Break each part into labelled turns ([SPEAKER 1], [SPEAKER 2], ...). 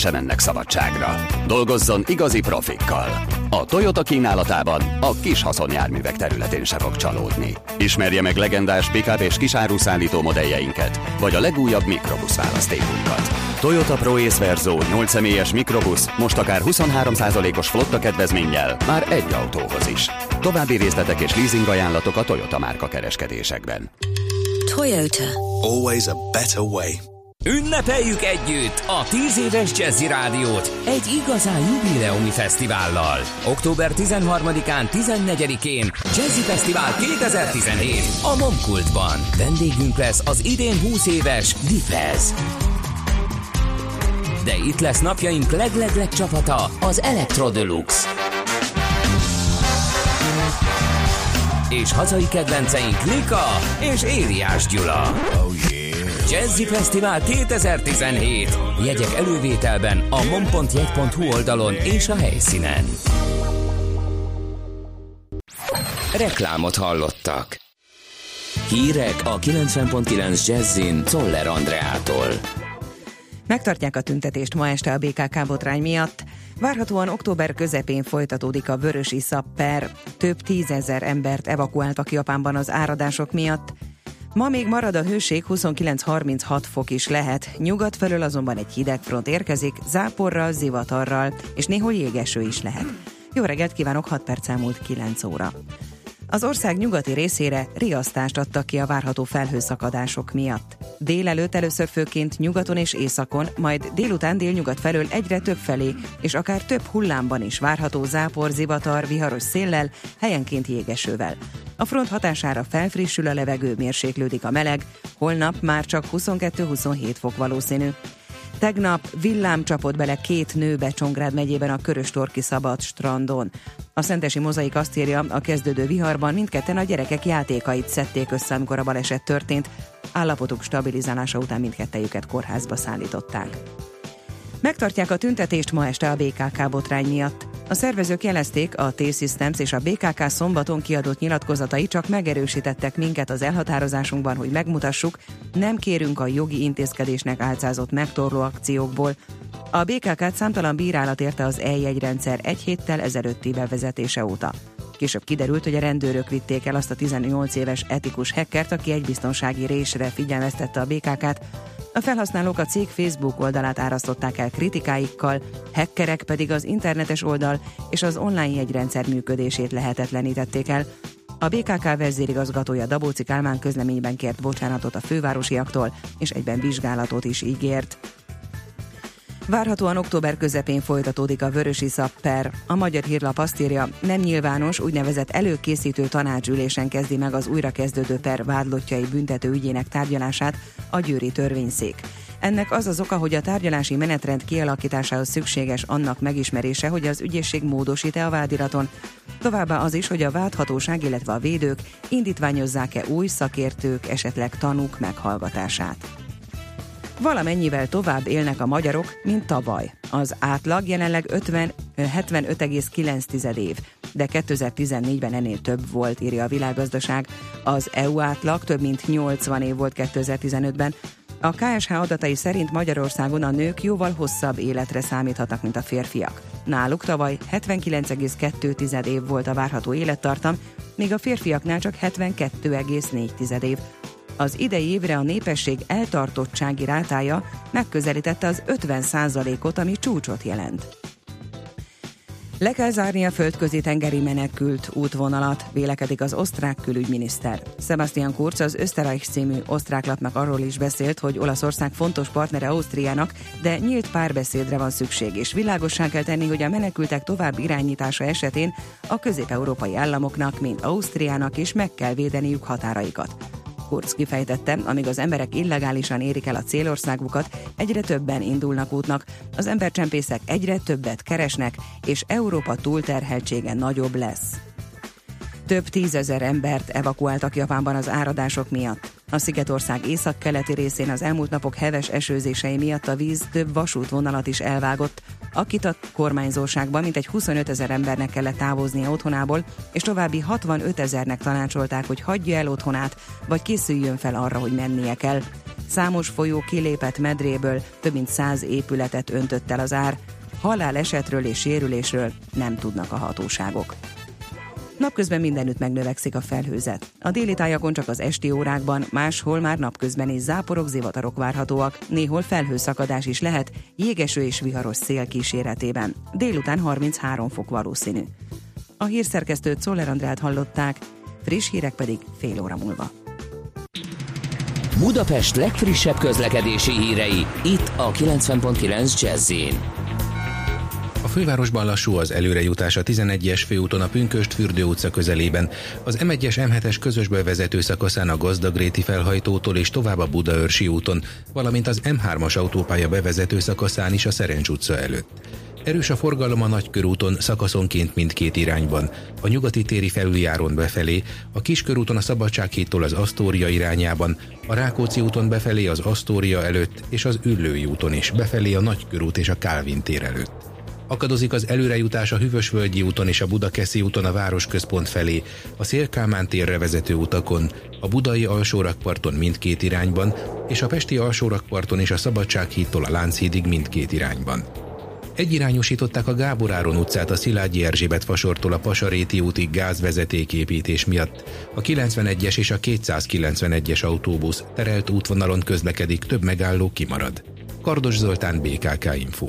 [SPEAKER 1] sem mennek szabadságra. Dolgozzon igazi profikkal. A Toyota kínálatában a kis haszonjárművek területén se fog csalódni. Ismerje meg legendás pickup és kisáruszállító modelljeinket, vagy a legújabb mikrobusz választékunkat. Toyota Pro Ace Verzo 8 személyes mikrobusz most akár 23%-os flotta kedvezménnyel már egy autóhoz is. További részletek és leasing ajánlatok a Toyota márka kereskedésekben.
[SPEAKER 2] Toyota.
[SPEAKER 3] Always a better way.
[SPEAKER 4] Ünnepeljük együtt a 10 éves Jazzy Rádiót egy igazán jubileumi fesztivállal. Október 13-án, 14-én Jazzy Fesztivál 2017 a Momkultban. Vendégünk lesz az idén 20 éves Difez. De itt lesz napjaink leglegleg csapata, az Electro Deluxe. És hazai kedvenceink Lika és Ériás Gyula. Oh yeah. Jazzy Fesztivál 2017. Jegyek elővételben a mom.jegy.hu oldalon és a helyszínen. Reklámot hallottak. Hírek a 90.9 Jazzin Toller Andreától.
[SPEAKER 5] Megtartják a tüntetést ma este a BKK botrány miatt. Várhatóan október közepén folytatódik a vörösi szapper. Több tízezer embert evakuáltak Japánban az áradások miatt. Ma még marad a hőség, 29-36 fok is lehet, nyugat felől azonban egy hideg front érkezik, záporral, zivatarral, és néhol jégeső is lehet. Jó reggelt kívánok, 6 perc elmúlt 9 óra. Az ország nyugati részére riasztást adtak ki a várható felhőszakadások miatt. Délelőtt először főként nyugaton és északon, majd délután délnyugat felől egyre több felé, és akár több hullámban is várható zápor, zivatar, viharos széllel, helyenként jégesővel. A front hatására felfrissül a levegő, mérséklődik a meleg, holnap már csak 22-27 fok valószínű. Tegnap villám csapott bele két nőbe Csongrád megyében a Köröstorki Szabad strandon. A Szentesi mozaik azt írja, a kezdődő viharban mindketten a gyerekek játékait szedték össze, amikor a baleset történt. Állapotuk stabilizálása után mindkettejüket kórházba szállították. Megtartják a tüntetést ma este a BKK botrány miatt. A szervezők jelezték, a T-Systems és a BKK szombaton kiadott nyilatkozatai csak megerősítettek minket az elhatározásunkban, hogy megmutassuk, nem kérünk a jogi intézkedésnek álcázott megtorló akciókból. A BKK-t számtalan bírálat érte az e-jegyrendszer egy héttel ezelőtti bevezetése óta. Később kiderült, hogy a rendőrök vitték el azt a 18 éves etikus hackert, aki egy biztonsági résre figyelmeztette a BKK-t, a felhasználók a cég Facebook oldalát árasztották el kritikáikkal, hackerek pedig az internetes oldal és az online jegyrendszer működését lehetetlenítették el. A BKK vezérigazgatója Dabóci Kálmán közleményben kért bocsánatot a fővárosiaktól, és egyben vizsgálatot is ígért. Várhatóan október közepén folytatódik a Vörösi Szapper. A Magyar Hírlap azt írja, nem nyilvános, úgynevezett előkészítő tanácsülésen kezdi meg az újrakezdődő per vádlottjai büntető ügyének tárgyalását a Győri Törvényszék. Ennek az az oka, hogy a tárgyalási menetrend kialakításához szükséges annak megismerése, hogy az ügyészség módosít-e a vádiraton. Továbbá az is, hogy a vádhatóság, illetve a védők indítványozzák-e új szakértők, esetleg tanúk meghallgatását valamennyivel tovább élnek a magyarok, mint tavaly. Az átlag jelenleg 50, 75,9 év, de 2014-ben ennél több volt, írja a világgazdaság. Az EU átlag több mint 80 év volt 2015-ben, a KSH adatai szerint Magyarországon a nők jóval hosszabb életre számíthatnak, mint a férfiak. Náluk tavaly 79,2 év volt a várható élettartam, míg a férfiaknál csak 72,4 év. Az idei évre a népesség eltartottsági rátája megközelítette az 50 ot ami csúcsot jelent. Le kell zárni a földközi tengeri menekült útvonalat, vélekedik az osztrák külügyminiszter. Sebastian Kurz az Österreich című osztrák lapnak arról is beszélt, hogy Olaszország fontos partnere Ausztriának, de nyílt párbeszédre van szükség, és világossá kell tenni, hogy a menekültek tovább irányítása esetén a közép-európai államoknak, mint Ausztriának is meg kell védeniük határaikat. Kurz kifejtette, amíg az emberek illegálisan érik el a célországukat, egyre többen indulnak útnak, az embercsempészek egyre többet keresnek, és Európa túlterheltsége nagyobb lesz. Több tízezer embert evakuáltak Japánban az áradások miatt. A Szigetország északkeleti részén az elmúlt napok heves esőzései miatt a víz több vasútvonalat is elvágott. Akit a kormányzóságban mintegy 25 ezer embernek kellett távoznia otthonából, és további 65 ezernek tanácsolták, hogy hagyja el otthonát, vagy készüljön fel arra, hogy mennie kell. Számos folyó kilépett medréből, több mint száz épületet öntött el az ár. Halálesetről és sérülésről nem tudnak a hatóságok. Napközben mindenütt megnövekszik a felhőzet. A déli tájakon csak az esti órákban, máshol már napközben is záporok, zivatarok várhatóak, néhol felhőszakadás is lehet, jégeső és viharos szél kíséretében. Délután 33 fok valószínű. A hírszerkesztőt Szoller Andrát hallották, friss hírek pedig fél óra múlva.
[SPEAKER 4] Budapest legfrissebb közlekedési hírei, itt a 90.9 jazz
[SPEAKER 2] a fővárosban lassú az előrejutás a 11-es főúton a Pünköst fürdő utca közelében, az M1-es M7-es közösből vezető szakaszán a Gazdagréti felhajtótól és tovább a Budaörsi úton, valamint az M3-as autópálya bevezető szakaszán is a Szerencs utca előtt. Erős a forgalom a Nagykörúton szakaszonként mindkét irányban, a nyugati téri felüljáron befelé, a Kiskörúton a Szabadsághídtól az Asztória irányában, a Rákóczi úton befelé az Asztória előtt és az Üllői úton is befelé a Nagykörút és a Kálvin tér előtt. Akadozik az előrejutás a Hűvösvölgyi úton és a Budakeszi úton a városközpont felé, a Szélkámán térre vezető utakon, a Budai alsórakparton mindkét irányban, és a Pesti alsórakparton és a Szabadsághídtól a Lánchídig mindkét irányban. Egyirányosították a Gábor Áron utcát a Szilágyi Erzsébet fasortól a Pasaréti útig gázvezetéképítés miatt. A 91-es és a 291-es autóbusz terelt útvonalon közlekedik, több megálló kimarad. Kardos Zoltán, BKK Info.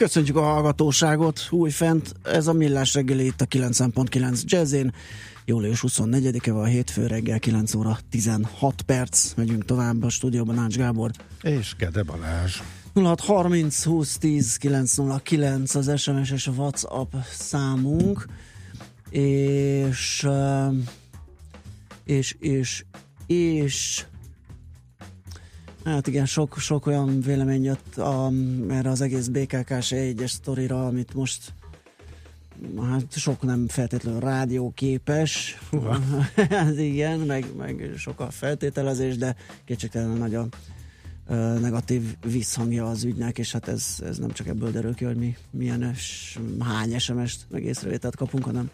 [SPEAKER 6] Köszönjük a hallgatóságot, újfent, ez a Millás reggeli itt a 90.9 Jazzin. Július 24-e van a hétfő reggel 9 óra 16 perc. Megyünk tovább a stúdióban Nács Gábor.
[SPEAKER 7] És Gede Balázs.
[SPEAKER 6] 0630 20 10 909 az SMS és a WhatsApp számunk. És és, és, és Hát igen, sok, sok olyan vélemény jött a, erre az egész BKK-s egyes sztorira, amit most hát sok nem feltétlenül rádióképes. hát igen, meg, meg sok a feltételezés, de kétségtelenül nagy a negatív visszhangja az ügynek, és hát ez, ez nem csak ebből derül ki, hogy mi milyen es, hány SMS-t meg észrevételt kapunk, hanem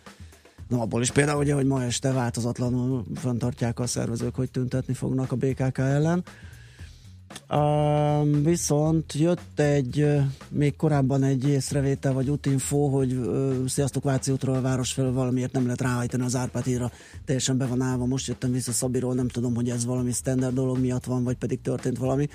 [SPEAKER 6] No, abból is például, ugye, hogy ma este változatlanul fenntartják a szervezők, hogy tüntetni fognak a BKK ellen. Viszont jött egy, még korábban egy észrevétel vagy útinfo, hogy uh, Sziasztok Váci útról a város felől valamiért nem lehet ráhajtani az Árpád teljesen be van állva, most jöttem vissza Szabiról, nem tudom, hogy ez valami standard dolog miatt van, vagy pedig történt valami.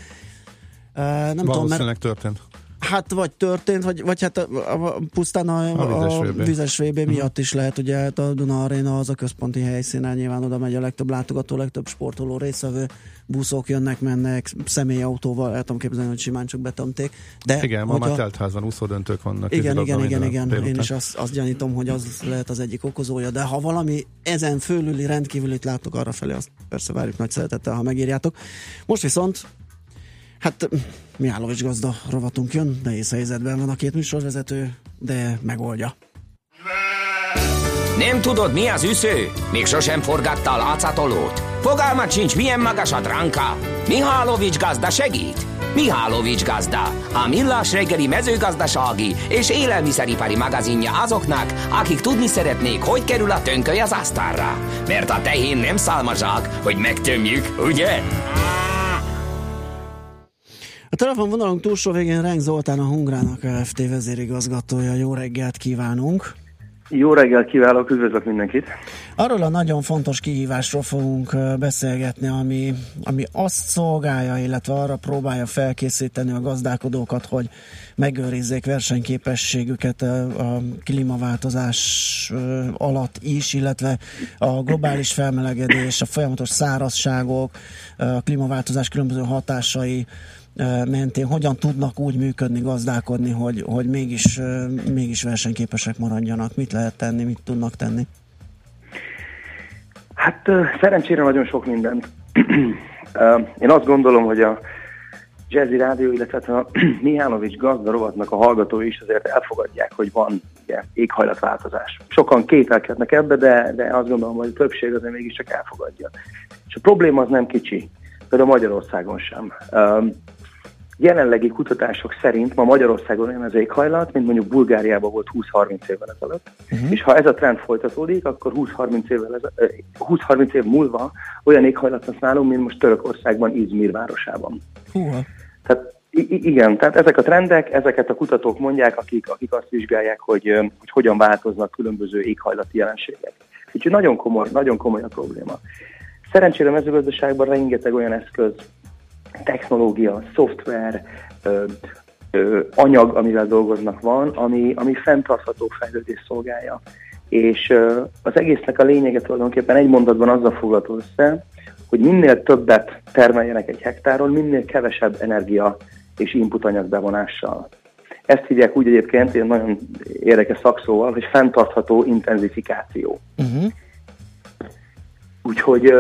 [SPEAKER 7] Uh, nem tudom, mert... történt.
[SPEAKER 6] Hát vagy történt, vagy, vagy hát a, a, pusztán a, a, a vizes VB uh-huh. miatt is lehet, ugye hát a Duna Arena az a központi helyszínen, nyilván oda megy a legtöbb látogató, legtöbb sportoló részvevő, buszok jönnek, mennek, személyautóval, el tudom képzelni, hogy simán csak betömték.
[SPEAKER 7] De igen, ma már teltházban úszódöntők vannak.
[SPEAKER 6] Igen, igen, igen, igen. Délután. Én is azt, azt gyanítom, hogy az lehet az egyik okozója, de ha valami ezen fölüli rendkívülit látok arra felé, azt persze várjuk nagy szeretettel, ha megírjátok. Most viszont Hát Mihálovics gazda rovatunk jön, nehéz helyzetben van a két műsorvezető, de megoldja.
[SPEAKER 4] Nem tudod, mi az üsző? Még sosem forgatta a látszatolót? Fogalmat sincs, milyen magas a dránka? Mihálovics gazda segít? Mihálovics gazda, a millás reggeli mezőgazdasági és élelmiszeripari magazinja azoknak, akik tudni szeretnék, hogy kerül a tönköly az asztalra. Mert a tehén nem szálmazsák, hogy megtömjük, ugye?
[SPEAKER 6] A telefonvonalunk túlsó végén Renk Zoltán a Hungrának Kft. vezérigazgatója. Jó reggelt kívánunk!
[SPEAKER 8] Jó reggelt kívánok, üdvözlök mindenkit!
[SPEAKER 6] Arról a nagyon fontos kihívásról fogunk beszélgetni, ami, ami azt szolgálja, illetve arra próbálja felkészíteni a gazdálkodókat, hogy megőrizzék versenyképességüket a klímaváltozás alatt is, illetve a globális felmelegedés, a folyamatos szárazságok, a klímaváltozás különböző hatásai mentén hogyan tudnak úgy működni, gazdálkodni, hogy, hogy mégis, mégis versenyképesek maradjanak? Mit lehet tenni, mit tudnak tenni?
[SPEAKER 8] Hát szerencsére nagyon sok mindent. Én azt gondolom, hogy a Jazzy Rádió, illetve hát a Mihálovics gazda rovatnak a hallgatói is azért elfogadják, hogy van ugye, éghajlatváltozás. Sokan kételkednek ebbe, de, de azt gondolom, hogy a többség azért mégiscsak elfogadja. És a probléma az nem kicsi, például Magyarországon sem jelenlegi kutatások szerint ma Magyarországon olyan az éghajlat, mint mondjuk Bulgáriában volt 20-30 évvel ezelőtt. Uh-huh. És ha ez a trend folytatódik, akkor 20-30 évvel ez, 20-30 év múlva olyan éghajlat lesz nálunk, mint most Törökországban, Izmir városában. Uh-huh. Tehát igen, tehát ezek a trendek, ezeket a kutatók mondják, akik, akik azt vizsgálják, hogy, hogy hogyan változnak különböző éghajlati jelenségek. Úgyhogy nagyon komoly, nagyon komoly a probléma. Szerencsére a mezőgazdaságban rengeteg olyan eszköz technológia, szoftver, ö, ö, anyag, amivel dolgoznak van, ami, ami fenntartható fejlődés szolgálja. És ö, az egésznek a lényege tulajdonképpen egy mondatban azzal foglalható össze, hogy minél többet termeljenek egy hektáron, minél kevesebb energia és input anyag bevonással. Ezt hívják úgy egyébként, ilyen nagyon érdekes szakszóval, hogy fenntartható intenzifikáció. Uh-huh. Úgyhogy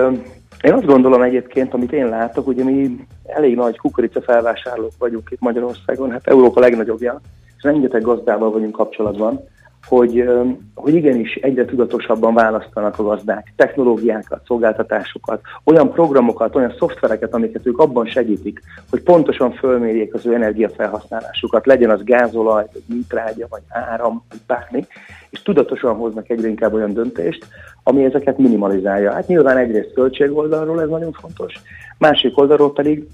[SPEAKER 8] én azt gondolom egyébként, amit én látok, hogy mi elég nagy kukorica felvásárlók vagyunk itt Magyarországon, hát Európa legnagyobbja, és rengeteg gazdával vagyunk kapcsolatban, hogy, hogy igenis egyre tudatosabban választanak a gazdák technológiákat, szolgáltatásokat, olyan programokat, olyan szoftvereket, amiket ők abban segítik, hogy pontosan fölmérjék az ő energiafelhasználásukat, legyen az gázolaj, vagy műtrágya, vagy áram, vagy bármi, és tudatosan hoznak egyre inkább olyan döntést, ami ezeket minimalizálja. Hát nyilván egyrészt költségoldalról ez nagyon fontos, másik oldalról pedig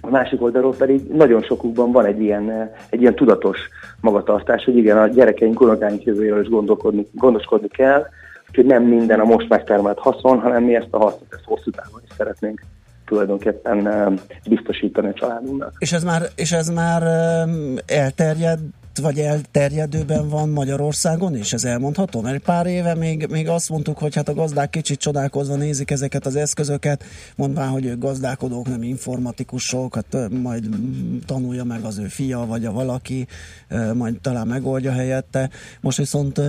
[SPEAKER 8] a másik oldalról pedig nagyon sokukban van egy ilyen, egy ilyen tudatos magatartás, hogy igen, a gyerekeink, unokáink jövőjéről is gondolkodni, gondoskodni kell, úgyhogy nem minden a most megtermelt haszon, hanem mi ezt a hasznot ezt hosszú távon is szeretnénk tulajdonképpen biztosítani a családunknak.
[SPEAKER 6] És ez már, és ez már elterjed vagy elterjedőben van Magyarországon is, ez elmondható? Mert pár éve még, még azt mondtuk, hogy hát a gazdák kicsit csodálkozva nézik ezeket az eszközöket, mondván, hogy ők gazdálkodók, nem informatikusok, hát majd tanulja meg az ő fia, vagy a valaki, majd talán megoldja helyette. Most viszont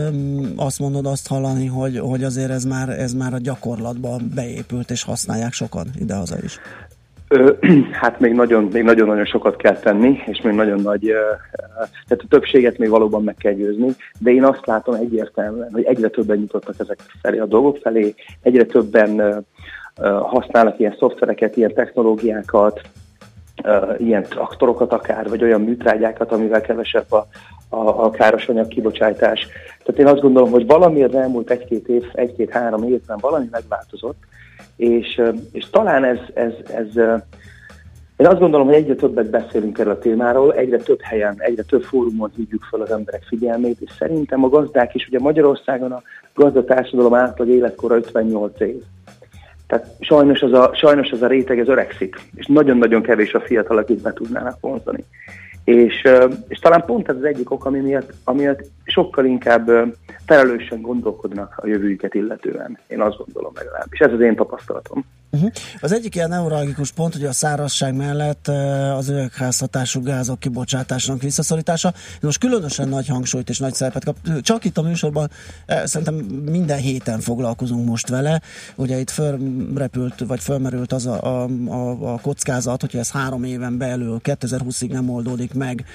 [SPEAKER 6] azt mondod azt hallani, hogy, hogy azért ez már, ez már a gyakorlatban beépült, és használják sokan idehaza is.
[SPEAKER 8] Hát még nagyon, még nagyon-nagyon sokat kell tenni, és még nagyon nagy, tehát a többséget még valóban meg kell győzni, de én azt látom egyértelműen, hogy egyre többen nyitottak ezek felé a dolgok felé, egyre többen használnak ilyen szoftvereket, ilyen technológiákat, ilyen traktorokat akár, vagy olyan műtrágyákat, amivel kevesebb a, a, a káros anyag kibocsátás. Tehát én azt gondolom, hogy valami az elmúlt egy-két év, egy-két-három évben valami megváltozott, és, és talán ez, ez, ez én azt gondolom, hogy egyre többet beszélünk erről a témáról, egyre több helyen, egyre több fórumon hívjuk fel az emberek figyelmét, és szerintem a gazdák is, ugye Magyarországon a gazdatársadalom átlag életkora 58 év. Tehát sajnos az a, sajnos az a réteg ez öregszik, és nagyon-nagyon kevés a fiatal, akit be tudnának vonzani. És, és talán pont ez az egyik ok, ami miatt, ami miatt sokkal inkább felelősen gondolkodnak a jövőjüket illetően. Én azt gondolom legalábbis. Ez az én tapasztalatom.
[SPEAKER 6] Uh-huh. Az egyik ilyen neuralgikus pont, hogy a szárazság mellett az üvegházhatású gázok kibocsátásának visszaszorítása. Most különösen nagy hangsúlyt és nagy szerepet kap. Csak itt a műsorban szerintem minden héten foglalkozunk most vele. Ugye itt fölrepült, vagy fölmerült az a, a, a, a kockázat, hogyha ez három éven belül 2020-ig nem oldódik meg,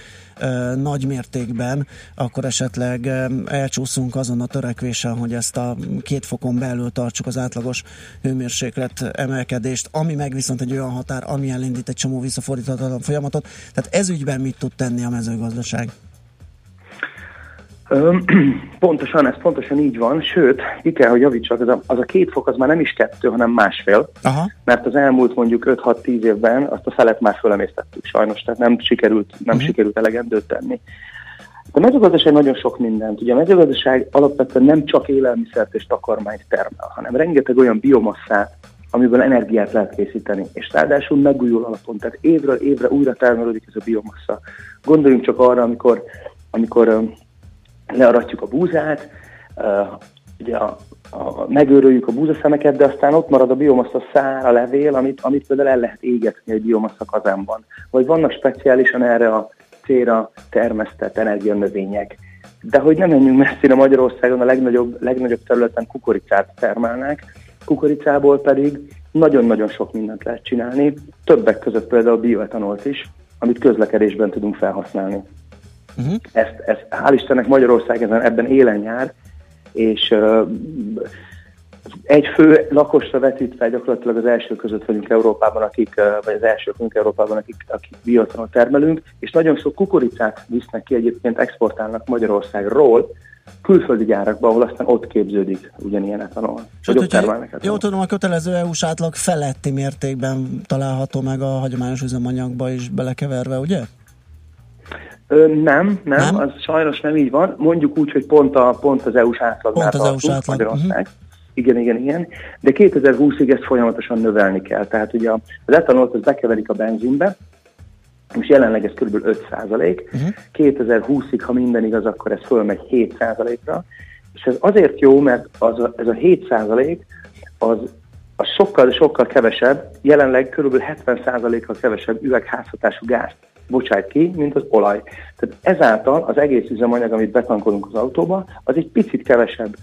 [SPEAKER 6] nagy mértékben, akkor esetleg elcsúszunk azon a törekvésen, hogy ezt a két fokon belül tartsuk az átlagos hőmérséklet emelkedést, ami meg viszont egy olyan határ, ami elindít egy csomó visszafordíthatatlan folyamatot. Tehát ez ügyben mit tud tenni a mezőgazdaság?
[SPEAKER 8] Pontosan, ez pontosan így van, sőt, ki kell, hogy javítsak, az a, az a két fok az már nem is kettő, hanem másfél, Aha. mert az elmúlt mondjuk 5-6-10 évben azt a felet már fölemésztettük sajnos, tehát nem sikerült, nem uh-huh. sikerült elegendőt tenni. A mezőgazdaság nagyon sok mindent. Ugye a mezőgazdaság alapvetően nem csak élelmiszert és takarmányt termel, hanem rengeteg olyan biomasszát, amiből energiát lehet készíteni, és ráadásul megújul alapon, tehát évről évre újra termelődik ez a biomassa. Gondoljunk csak arra, amikor, amikor learatjuk a búzát, ugye a, a, megőröljük a búzaszemeket, de aztán ott marad a biomassa szár, a levél, amit, amit például el lehet égetni egy biomassa kazánban. Vagy vannak speciálisan erre a célra termesztett energianövények. De hogy nem menjünk messzire Magyarországon, a legnagyobb, legnagyobb területen kukoricát termelnek, kukoricából pedig nagyon-nagyon sok mindent lehet csinálni, többek között például bioetanolt is, amit közlekedésben tudunk felhasználni. Uh-huh. Ezt, ezt, hál' Istennek Magyarország ezen, ebben élen jár, és uh, egy fő lakosra vetítve gyakorlatilag az első között vagyunk Európában, akik, vagy az első vagyunk Európában, akik, akik bioetanol termelünk, és nagyon sok kukoricát visznek ki, egyébként exportálnak Magyarországról, külföldi gyárakba, ahol aztán ott képződik ugyanilyen etanol.
[SPEAKER 6] Sőt, hogy etanol. Jó tudom, a kötelező EU-s átlag feletti mértékben található meg a hagyományos üzemanyagba is belekeverve, ugye?
[SPEAKER 8] Ö, nem, nem, nem, az sajnos nem így van. Mondjuk úgy, hogy pont, a, pont az EU-s átlagnál
[SPEAKER 6] pont az EU-s átlag.
[SPEAKER 8] Magyarország. Uh-huh. Igen, igen, igen. De 2020-ig ezt folyamatosan növelni kell. Tehát ugye az etanolt az bekeverik a benzinbe, és jelenleg ez kb. 5 százalék. Uh-huh. 2020-ig, ha minden igaz, akkor ez fölmegy 7 százalékra. És ez azért jó, mert az a, ez a 7 százalék az, az sokkal, sokkal kevesebb, jelenleg kb. 70 százalékkal kevesebb üvegházhatású gázt bocsájt ki, mint az olaj. Tehát ezáltal az egész üzemanyag, amit betankolunk az autóba, az egy picit kevesebb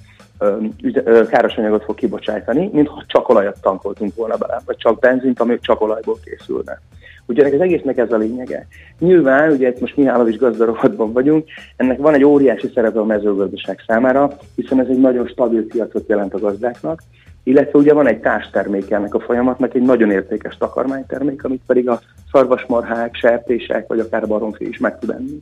[SPEAKER 8] káros anyagot fog kibocsájtani, mint ha csak olajat tankoltunk volna bele, vagy csak benzint, ami csak olajból készülne. Ugye az egésznek ez a lényege. Nyilván, ugye most Mihálovics gazdarovatban vagyunk, ennek van egy óriási szerepe a mezőgazdaság számára, hiszen ez egy nagyon stabil piacot jelent a gazdáknak, illetve ugye van egy társtermék ennek a folyamatnak, egy nagyon értékes takarmánytermék, amit pedig a szarvasmarhák, sertések, vagy akár baromfi is meg tud enni.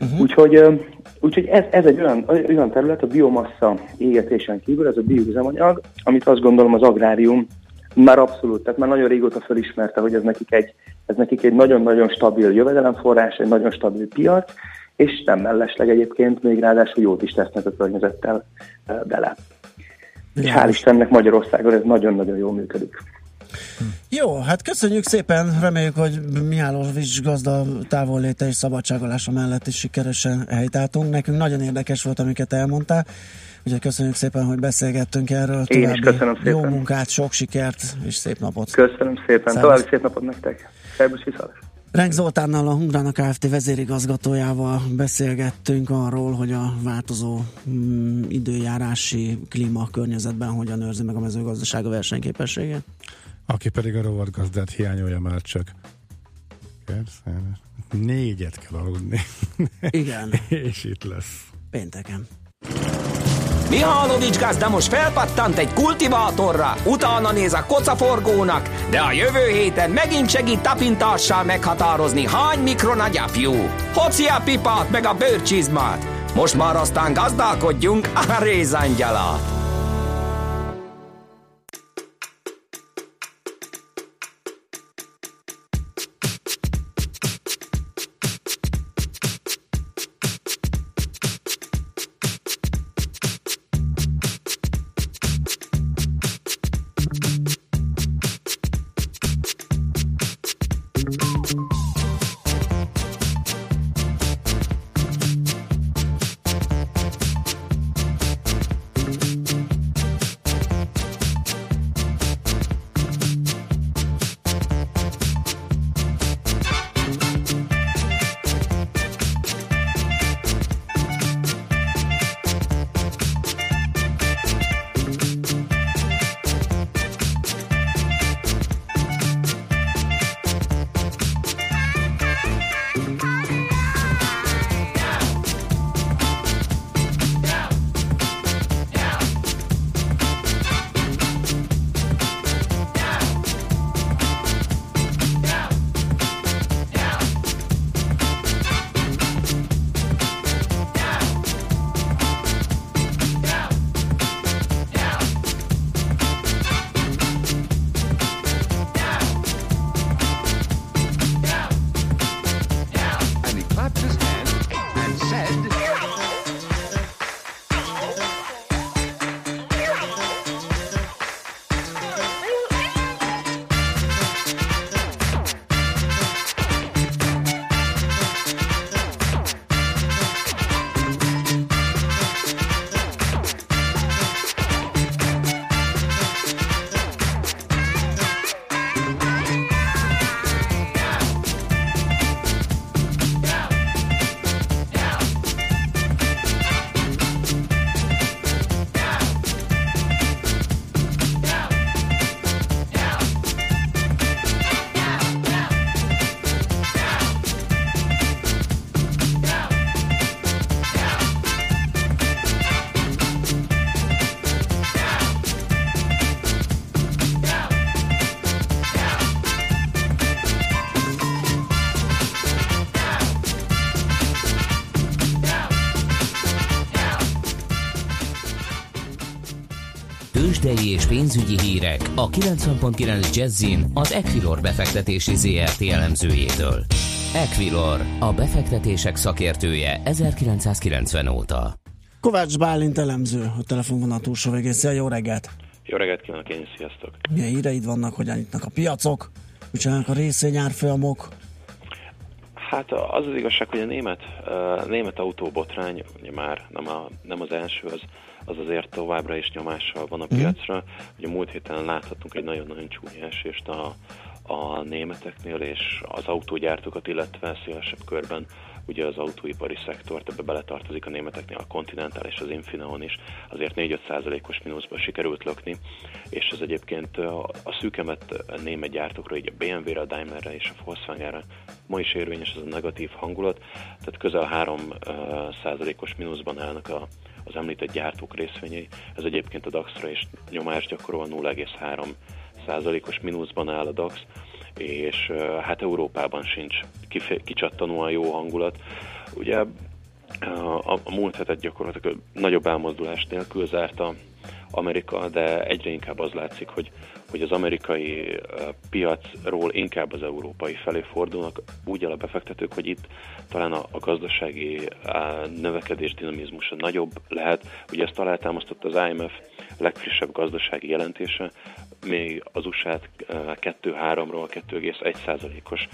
[SPEAKER 8] Uh-huh. Úgyhogy, úgyhogy ez, ez egy olyan, olyan terület, a biomassa égetésen kívül, ez a bioüzemanyag, amit azt gondolom az agrárium már abszolút, tehát már nagyon régóta felismerte, hogy ez nekik egy, ez nekik egy nagyon-nagyon stabil jövedelemforrás, egy nagyon stabil piac, és nem mellesleg egyébként még ráadásul jót is tesznek a környezettel bele. És hál' Istennek Magyarországon ez nagyon-nagyon jól működik.
[SPEAKER 6] Jó, hát köszönjük szépen, reméljük, hogy Mihálovics gazda távolléte és szabadságolása mellett is sikeresen helytáltunk. Nekünk nagyon érdekes volt, amiket elmondtál, úgyhogy köszönjük szépen, hogy beszélgettünk erről.
[SPEAKER 8] Én is köszönöm szépen.
[SPEAKER 6] Jó munkát, sok sikert és szép napot.
[SPEAKER 8] Köszönöm szépen, Szervusz. további szép napot nektek. Szervusz viszalás.
[SPEAKER 6] Renk Zoltánnal, a Hungrana Kft. vezérigazgatójával beszélgettünk arról, hogy a változó mm, időjárási klíma környezetben hogyan őrzi meg a mezőgazdaság a versenyképességét.
[SPEAKER 7] Aki pedig a rovargazdát hiányolja már csak. Négyet kell aludni.
[SPEAKER 6] Igen.
[SPEAKER 7] És itt lesz.
[SPEAKER 6] Pénteken.
[SPEAKER 4] Mihálovics gazda most felpattant egy kultivátorra, utána néz a kocaforgónak, de a jövő héten megint segít tapintással meghatározni, hány mikron a gyapjú. Hoci a pipát meg a bőrcsizmát. Most már aztán gazdálkodjunk a rézangyalát. Tőzsdei és pénzügyi hírek a 90.9 Jazzin az Equilor befektetési ZRT elemzőjétől. Equilor, a befektetések szakértője 1990 óta.
[SPEAKER 6] Kovács Bálint elemző, a telefonvonal túlsó végén. Szia, jó reggelt!
[SPEAKER 9] Jó reggelt kívánok, én is sziasztok!
[SPEAKER 6] Milyen híreid vannak, hogyan nyitnak a piacok? Mit csinálnak a részvényárfolyamok?
[SPEAKER 9] Hát az az igazság, hogy a német, a német autóbotrány ugye már nem, a, nem az első, az az azért továbbra is nyomással van a mhm. piacra. Ugye múlt héten láthatunk egy nagyon-nagyon csúnya esést a, a németeknél, és az autógyártókat, illetve szélesebb körben ugye az autóipari szektort, ebbe beletartozik a németeknél a Continental és az Infineon is, azért 4-5 százalékos mínuszba sikerült lökni, és ez egyébként a szűkemet német gyártókra, így a BMW-re, a Daimlerre és a Volkswagenre ma is érvényes ez a negatív hangulat, tehát közel 3 százalékos mínuszban állnak a, az említett gyártók részvényei. Ez egyébként a DAX-ra is nyomást gyakorol, 0,3 százalékos mínuszban áll a DAX, és hát Európában sincs kicsattanóan jó hangulat. Ugye a, a múlt hetet gyakorlatilag nagyobb elmozdulás nélkül zárta Amerika, de egyre inkább az látszik, hogy, hogy az amerikai piacról inkább az európai felé fordulnak, úgy el a befektetők, hogy itt talán a, a gazdasági növekedés dinamizmusa nagyobb lehet. Ugye ezt alátámasztott az IMF legfrissebb gazdasági jelentése, még az USA-t 2-3-ról 2,1%-os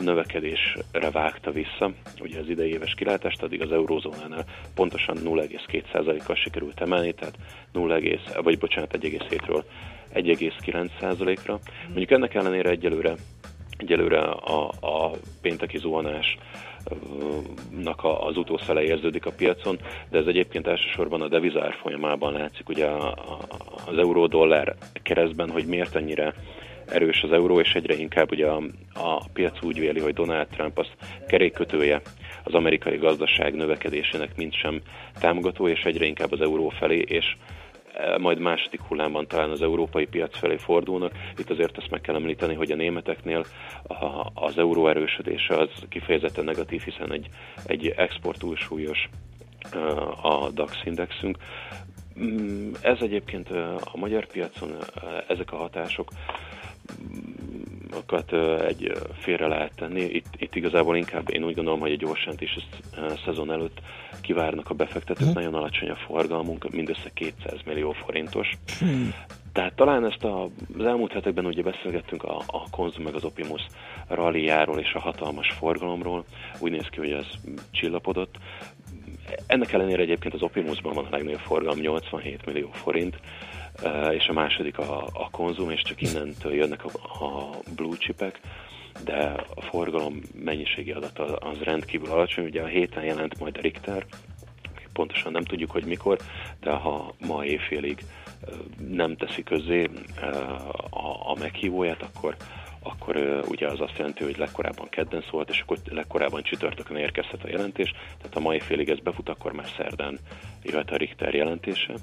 [SPEAKER 9] növekedésre vágta vissza, ugye az idei éves kilátást, addig az eurózónánál pontosan 0,2%-kal sikerült emelni, tehát 0, vagy bocsánat, 1,7-ről 1,9%-ra. Mondjuk ennek ellenére egyelőre, egyelőre a, a pénteki zuhanás az utószele érződik a piacon, de ez egyébként elsősorban a devizár folyamában látszik, ugye az euró-dollár keresztben, hogy miért ennyire erős az euró, és egyre inkább ugye a, a piac úgy véli, hogy Donald Trump az kerékkötője az amerikai gazdaság növekedésének mint sem támogató, és egyre inkább az euró felé, és majd második hullámban talán az európai piac felé fordulnak. Itt azért ezt meg kell említeni, hogy a németeknél az euró erősödése az kifejezetten negatív, hiszen egy, egy export túlsúlyos a DAX indexünk. Mm, ez egyébként a magyar piacon, ezek a hatások akat egy félre lehet tenni. Itt, itt igazából inkább én úgy gondolom, hogy egy gyorsant is a szezon előtt kivárnak a befektetők, hmm. nagyon alacsony a forgalmunk, mindössze 200 millió forintos. Hmm. Tehát talán ezt a, az elmúlt hetekben ugye beszélgettünk a, a Konzum meg az Opimus ralliáról és a hatalmas forgalomról. Úgy néz ki, hogy ez csillapodott. Ennek ellenére egyébként az Opimusban van a legnagyobb forgalom, 87 millió forint és a második a, a konzum, és csak innentől jönnek a, a blue chipek, de a forgalom mennyiségi adata az rendkívül alacsony. Ugye a héten jelent majd a Richter, pontosan nem tudjuk, hogy mikor, de ha ma éjfélig nem teszi közé a, meghívóját, akkor akkor ugye az azt jelenti, hogy legkorábban kedden szólt, és akkor legkorábban csütörtökön érkezhet a jelentés, tehát a mai félig ez befut, akkor már szerdán jöhet a Richter jelentése.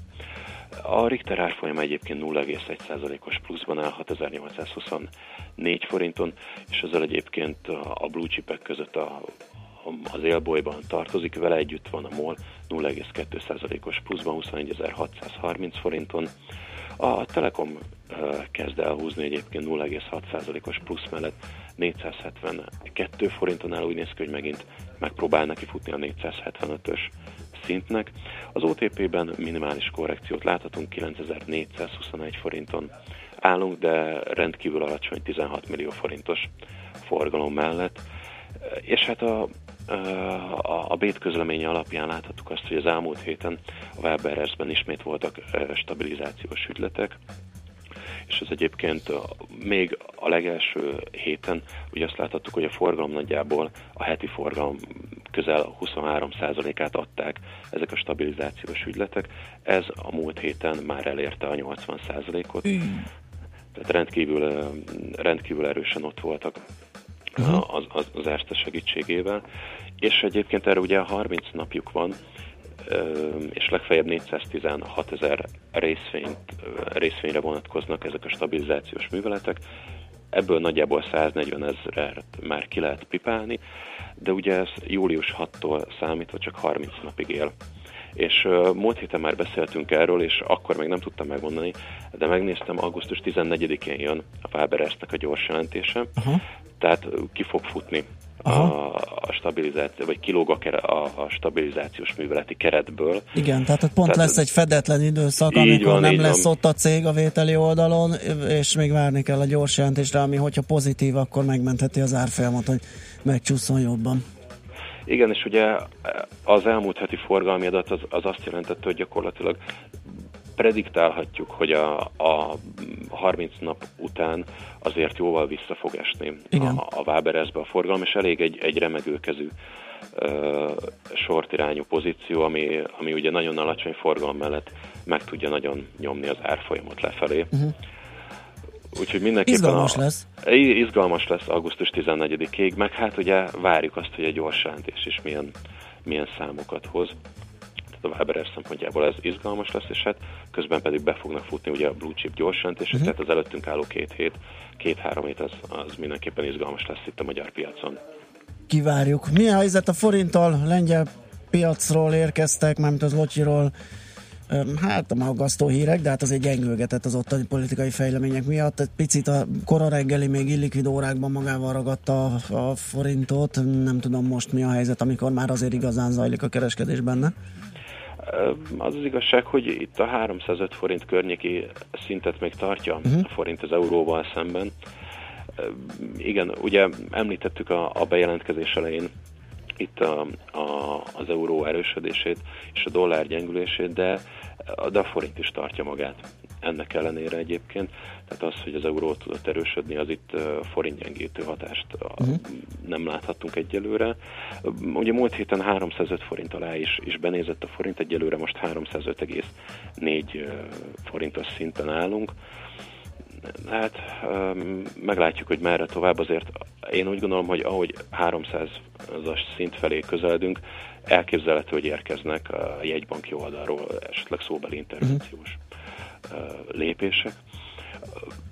[SPEAKER 9] A Richter árfolyam egyébként 0,1%-os pluszban áll 6824 forinton, és ezzel egyébként a blue chipek között a, az élbolyban tartozik, vele együtt van a MOL 0,2%-os pluszban 21.630 forinton. A Telekom kezd elhúzni egyébként 0,6%-os plusz mellett 472 forinton áll, úgy néz ki, hogy megint megpróbál neki futni a 475-ös szintnek. Az OTP-ben minimális korrekciót láthatunk, 9421 forinton állunk, de rendkívül alacsony 16 millió forintos forgalom mellett. És hát a, a, a Bét közleménye alapján láthattuk azt, hogy az elmúlt héten a Weberesben ismét voltak stabilizációs ügyletek, és ez egyébként még a legelső héten ugye azt láthattuk, hogy a forgalom nagyjából a heti forgalom közel 23%-át adták ezek a stabilizációs ügyletek. Ez a múlt héten már elérte a 80%-ot. Mm. Tehát rendkívül, rendkívül erősen ott voltak uh-huh. az, az, az Erste segítségével. És egyébként erre ugye 30 napjuk van, és legfeljebb 416 ezer részvényre vonatkoznak ezek a stabilizációs műveletek. Ebből nagyjából 140 ezeret már ki lehet pipálni, de ugye ez július 6-tól számítva csak 30 napig él. És uh, múlt héten már beszéltünk erről, és akkor még nem tudtam megmondani, de megnéztem, augusztus 14-én jön a Faberesnek a gyors jelentése, uh-huh. tehát ki fog futni a, a stabilizáció, vagy kilóg a, kere, a, a stabilizációs műveleti keretből.
[SPEAKER 6] Igen, tehát ott pont tehát lesz egy fedetlen időszak, amikor van, nem lesz van. ott a cég a vételi oldalon, és még várni kell a gyors jelentésre, ami hogyha pozitív, akkor megmentheti az árfolyamot, hogy megcsúszson jobban.
[SPEAKER 9] Igen, és ugye az elmúlt heti forgalmi adat az, az azt jelentette, hogy gyakorlatilag prediktálhatjuk, hogy a, a 30 nap után azért jóval vissza fog esni
[SPEAKER 6] Igen.
[SPEAKER 9] a, a Waberezbe a forgalom, és elég egy, egy remegőkezű uh, sort irányú pozíció, ami, ami ugye nagyon alacsony forgalom mellett meg tudja nagyon nyomni az árfolyamot lefelé. Uh-huh. Úgyhogy mindenképpen
[SPEAKER 6] Izgalmas
[SPEAKER 9] a,
[SPEAKER 6] lesz.
[SPEAKER 9] Izgalmas lesz augusztus 14-ig, meg hát ugye várjuk azt, hogy egy gyors jelentés is milyen, milyen számokat hoz. A Waberer szempontjából ez izgalmas lesz, és hát közben pedig be fognak futni ugye a blue chip gyors jelentések, uh-huh. tehát az előttünk álló két hét, két-három hét az, az mindenképpen izgalmas lesz itt a magyar piacon.
[SPEAKER 6] Kivárjuk. Mi a helyzet a forinttal? Lengyel piacról érkeztek, mármint az Lotyiról, Öm, hát a aggasztó hírek, de hát azért gyengülgetett az ottani politikai fejlemények miatt. Egy picit a kora reggeli még illikvid órákban magával ragadta a forintot. Nem tudom most mi a helyzet, amikor már azért igazán zajlik a kereskedés benne.
[SPEAKER 9] Az az igazság, hogy itt a 305 forint környéki szintet még tartja uh-huh. a forint az euróval szemben. Igen, ugye említettük a, a bejelentkezés elején itt a, a, az euró erősödését és a dollár gyengülését, de, de a forint is tartja magát. Ennek ellenére egyébként, tehát az, hogy az euró tudott erősödni, az itt forintgyengítő hatást uh-huh. nem láthattunk egyelőre. Ugye múlt héten 305 forint alá is, is benézett a forint, egyelőre most 305,4 forintos szinten állunk. Hát meglátjuk, hogy merre tovább. Azért én úgy gondolom, hogy ahogy 300-as szint felé közeledünk, elképzelhető, hogy érkeznek a jegybanki oldalról esetleg szóbeli intervenciós uh-huh. Lépések.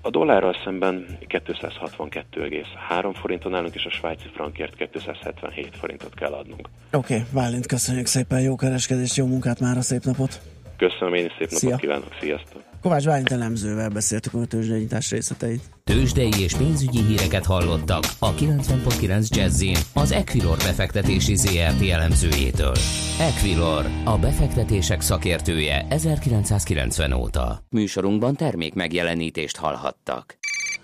[SPEAKER 9] A dollárral szemben 262,3 forinton állunk, és a svájci frankért 277 forintot kell adnunk.
[SPEAKER 6] Oké, okay, Válint, köszönjük szépen, jó kereskedést, jó munkát már a szép napot!
[SPEAKER 9] Köszönöm, én is szép
[SPEAKER 6] Szia.
[SPEAKER 9] napot kívánok, sziasztok!
[SPEAKER 6] Kovács Válint elemzővel beszéltük a tőzsdenyítás részleteit.
[SPEAKER 4] Tőzsdei és pénzügyi híreket hallottak a 90.9 Jazzin az Equilor befektetési ZRT elemzőjétől. Equilor, a befektetések szakértője 1990 óta. Műsorunkban termék megjelenítést hallhattak.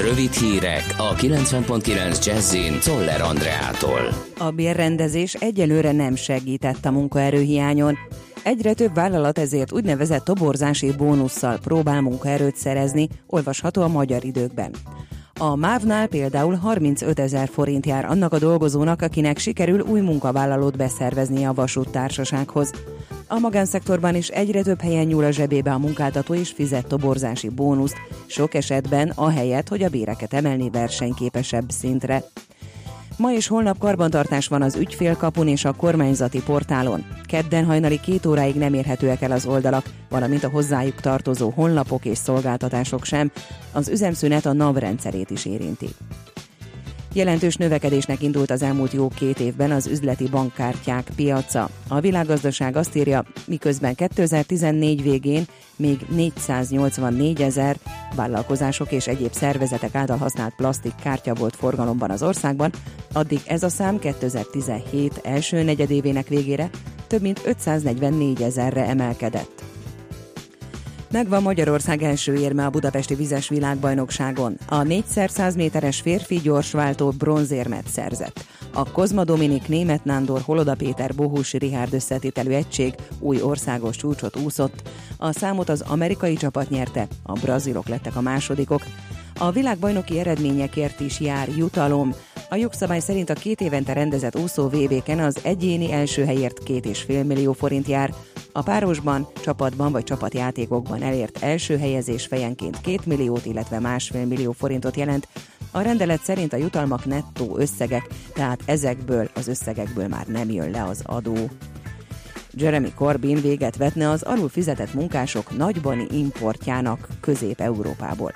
[SPEAKER 4] Rövid hírek a 90.9 Jazzin Toller Andreától.
[SPEAKER 5] A bérrendezés egyelőre nem segített a munkaerőhiányon. Egyre több vállalat ezért úgynevezett toborzási bónusszal próbál munkaerőt szerezni, olvasható a magyar időkben. A MÁV-nál például 35 ezer forint jár annak a dolgozónak, akinek sikerül új munkavállalót beszervezni a vasúttársasághoz. A magánszektorban is egyre több helyen nyúl a zsebébe a munkáltató és fizet toborzási bónuszt, sok esetben ahelyett, hogy a béreket emelni versenyképesebb szintre. Ma és holnap karbantartás van az ügyfélkapun és a kormányzati portálon. Kedden hajnali két óráig nem érhetőek el az oldalak, valamint a hozzájuk tartozó honlapok és szolgáltatások sem. Az üzemszünet a NAV rendszerét is érinti. Jelentős növekedésnek indult az elmúlt jó két évben az üzleti bankkártyák piaca. A világgazdaság azt írja, miközben 2014 végén még 484 ezer vállalkozások és egyéb szervezetek által használt plastik kártya volt forgalomban az országban, addig ez a szám 2017 első negyedévének végére több mint 544 ezerre emelkedett. Megvan Magyarország első érme a budapesti vizes világbajnokságon. A 4x100 méteres férfi gyorsváltó bronzérmet szerzett. A Kozma Dominik Német Nándor Holoda Péter Bohus Rihárd összetételű egység új országos csúcsot úszott. A számot az amerikai csapat nyerte, a brazilok lettek a másodikok. A világbajnoki eredményekért is jár jutalom. A jogszabály szerint a két évente rendezett úszó VB-ken az egyéni első helyért két és fél millió forint jár, a párosban, csapatban vagy csapatjátékokban elért első helyezés fejenként 2 milliót, illetve másfél millió forintot jelent. A rendelet szerint a jutalmak nettó összegek, tehát ezekből az összegekből már nem jön le az adó. Jeremy Corbyn véget vetne az alul fizetett munkások nagybani importjának Közép-Európából.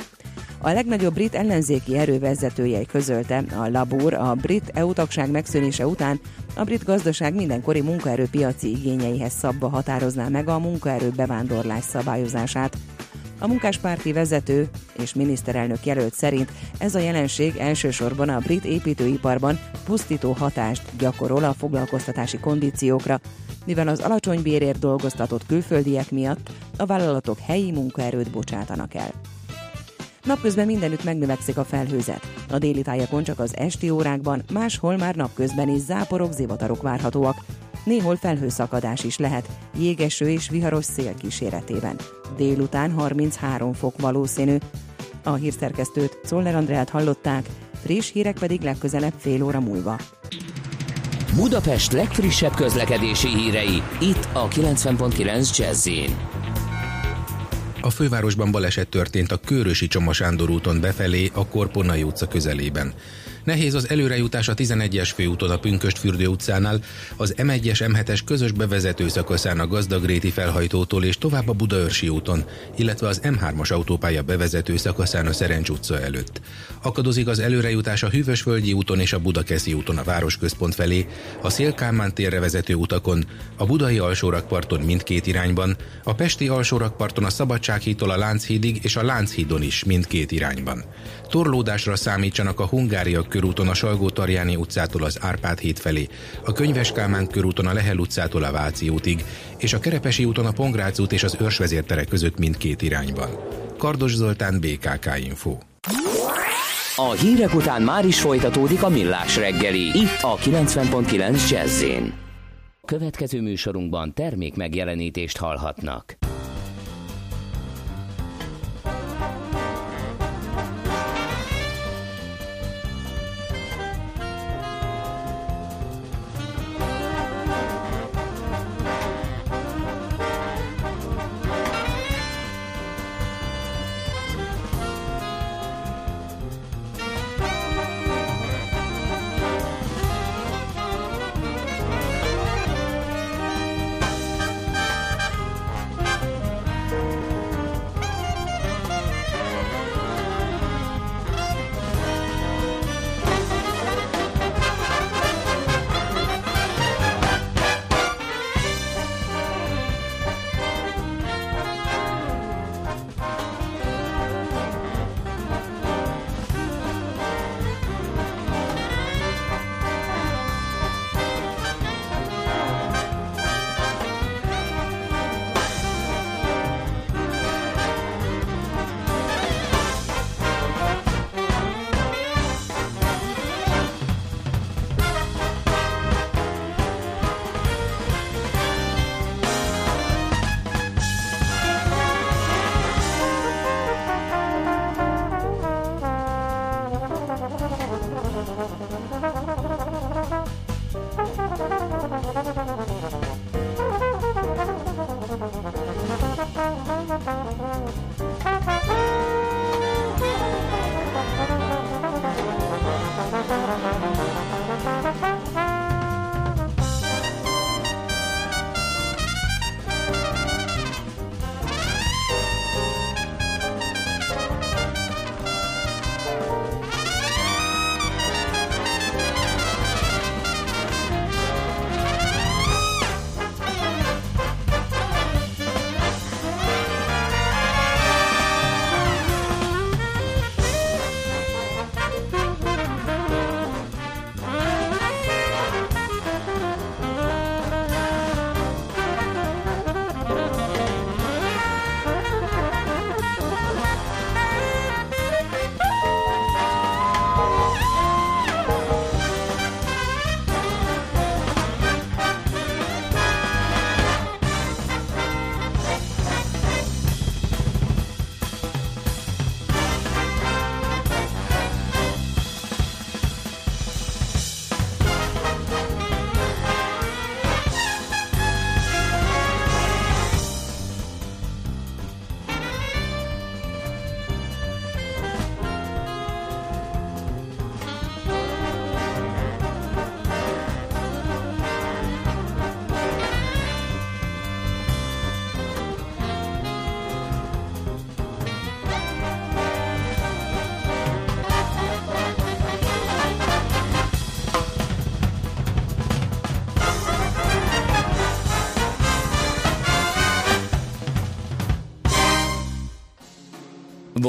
[SPEAKER 5] A legnagyobb brit ellenzéki erővezetője közölte a Labour a brit EU megszűnése után a brit gazdaság mindenkori munkaerőpiaci igényeihez szabva határozná meg a munkaerő bevándorlás szabályozását. A munkáspárti vezető és miniszterelnök jelölt szerint ez a jelenség elsősorban a brit építőiparban pusztító hatást gyakorol a foglalkoztatási kondíciókra, mivel az alacsony bérért dolgoztatott külföldiek miatt a vállalatok helyi munkaerőt bocsátanak el. Napközben mindenütt megnövekszik a felhőzet. A déli tájakon csak az esti órákban, máshol már napközben is záporok, zivatarok várhatóak. Néhol felhőszakadás is lehet, jégeső és viharos szél kíséretében. Délután 33 fok valószínű. A hírszerkesztőt Czoller Andrát hallották, friss hírek pedig legközelebb fél óra múlva.
[SPEAKER 4] Budapest legfrissebb közlekedési hírei, itt a 90.9 jazz
[SPEAKER 2] a fővárosban baleset történt a Körösi Csoma Sándor úton befelé a Korponai utca közelében. Nehéz az előrejutás a 11-es főúton a Pünköst fürdő utcánál, az M1-es M7-es közös bevezető szakaszán a Gazdagréti felhajtótól és tovább a Budaörsi úton, illetve az M3-as autópálya bevezető szakaszán a Szerencs utca előtt. Akadozik az előrejutás a Hűvösvölgyi úton és a Budakeszi úton a városközpont felé, a Szélkámán térre vezető utakon, a Budai alsórakparton mindkét irányban, a Pesti alsórakparton a Szabadsághídtól a Lánchídig és a Lánchídon is mindkét irányban. Torlódásra számítsanak a Hungária körúton a Salgó-Tarjáni utcától az Árpád híd felé, a Könyves Kálmán körúton a Lehel utcától a Váci útig, és a Kerepesi úton a Pongrác út és az Őrsvezértere között mindkét irányban. Kardos Zoltán, BKK Info.
[SPEAKER 4] A hírek után már is folytatódik a millás reggeli, itt a 90.9 jazz Következő műsorunkban termék megjelenítést hallhatnak.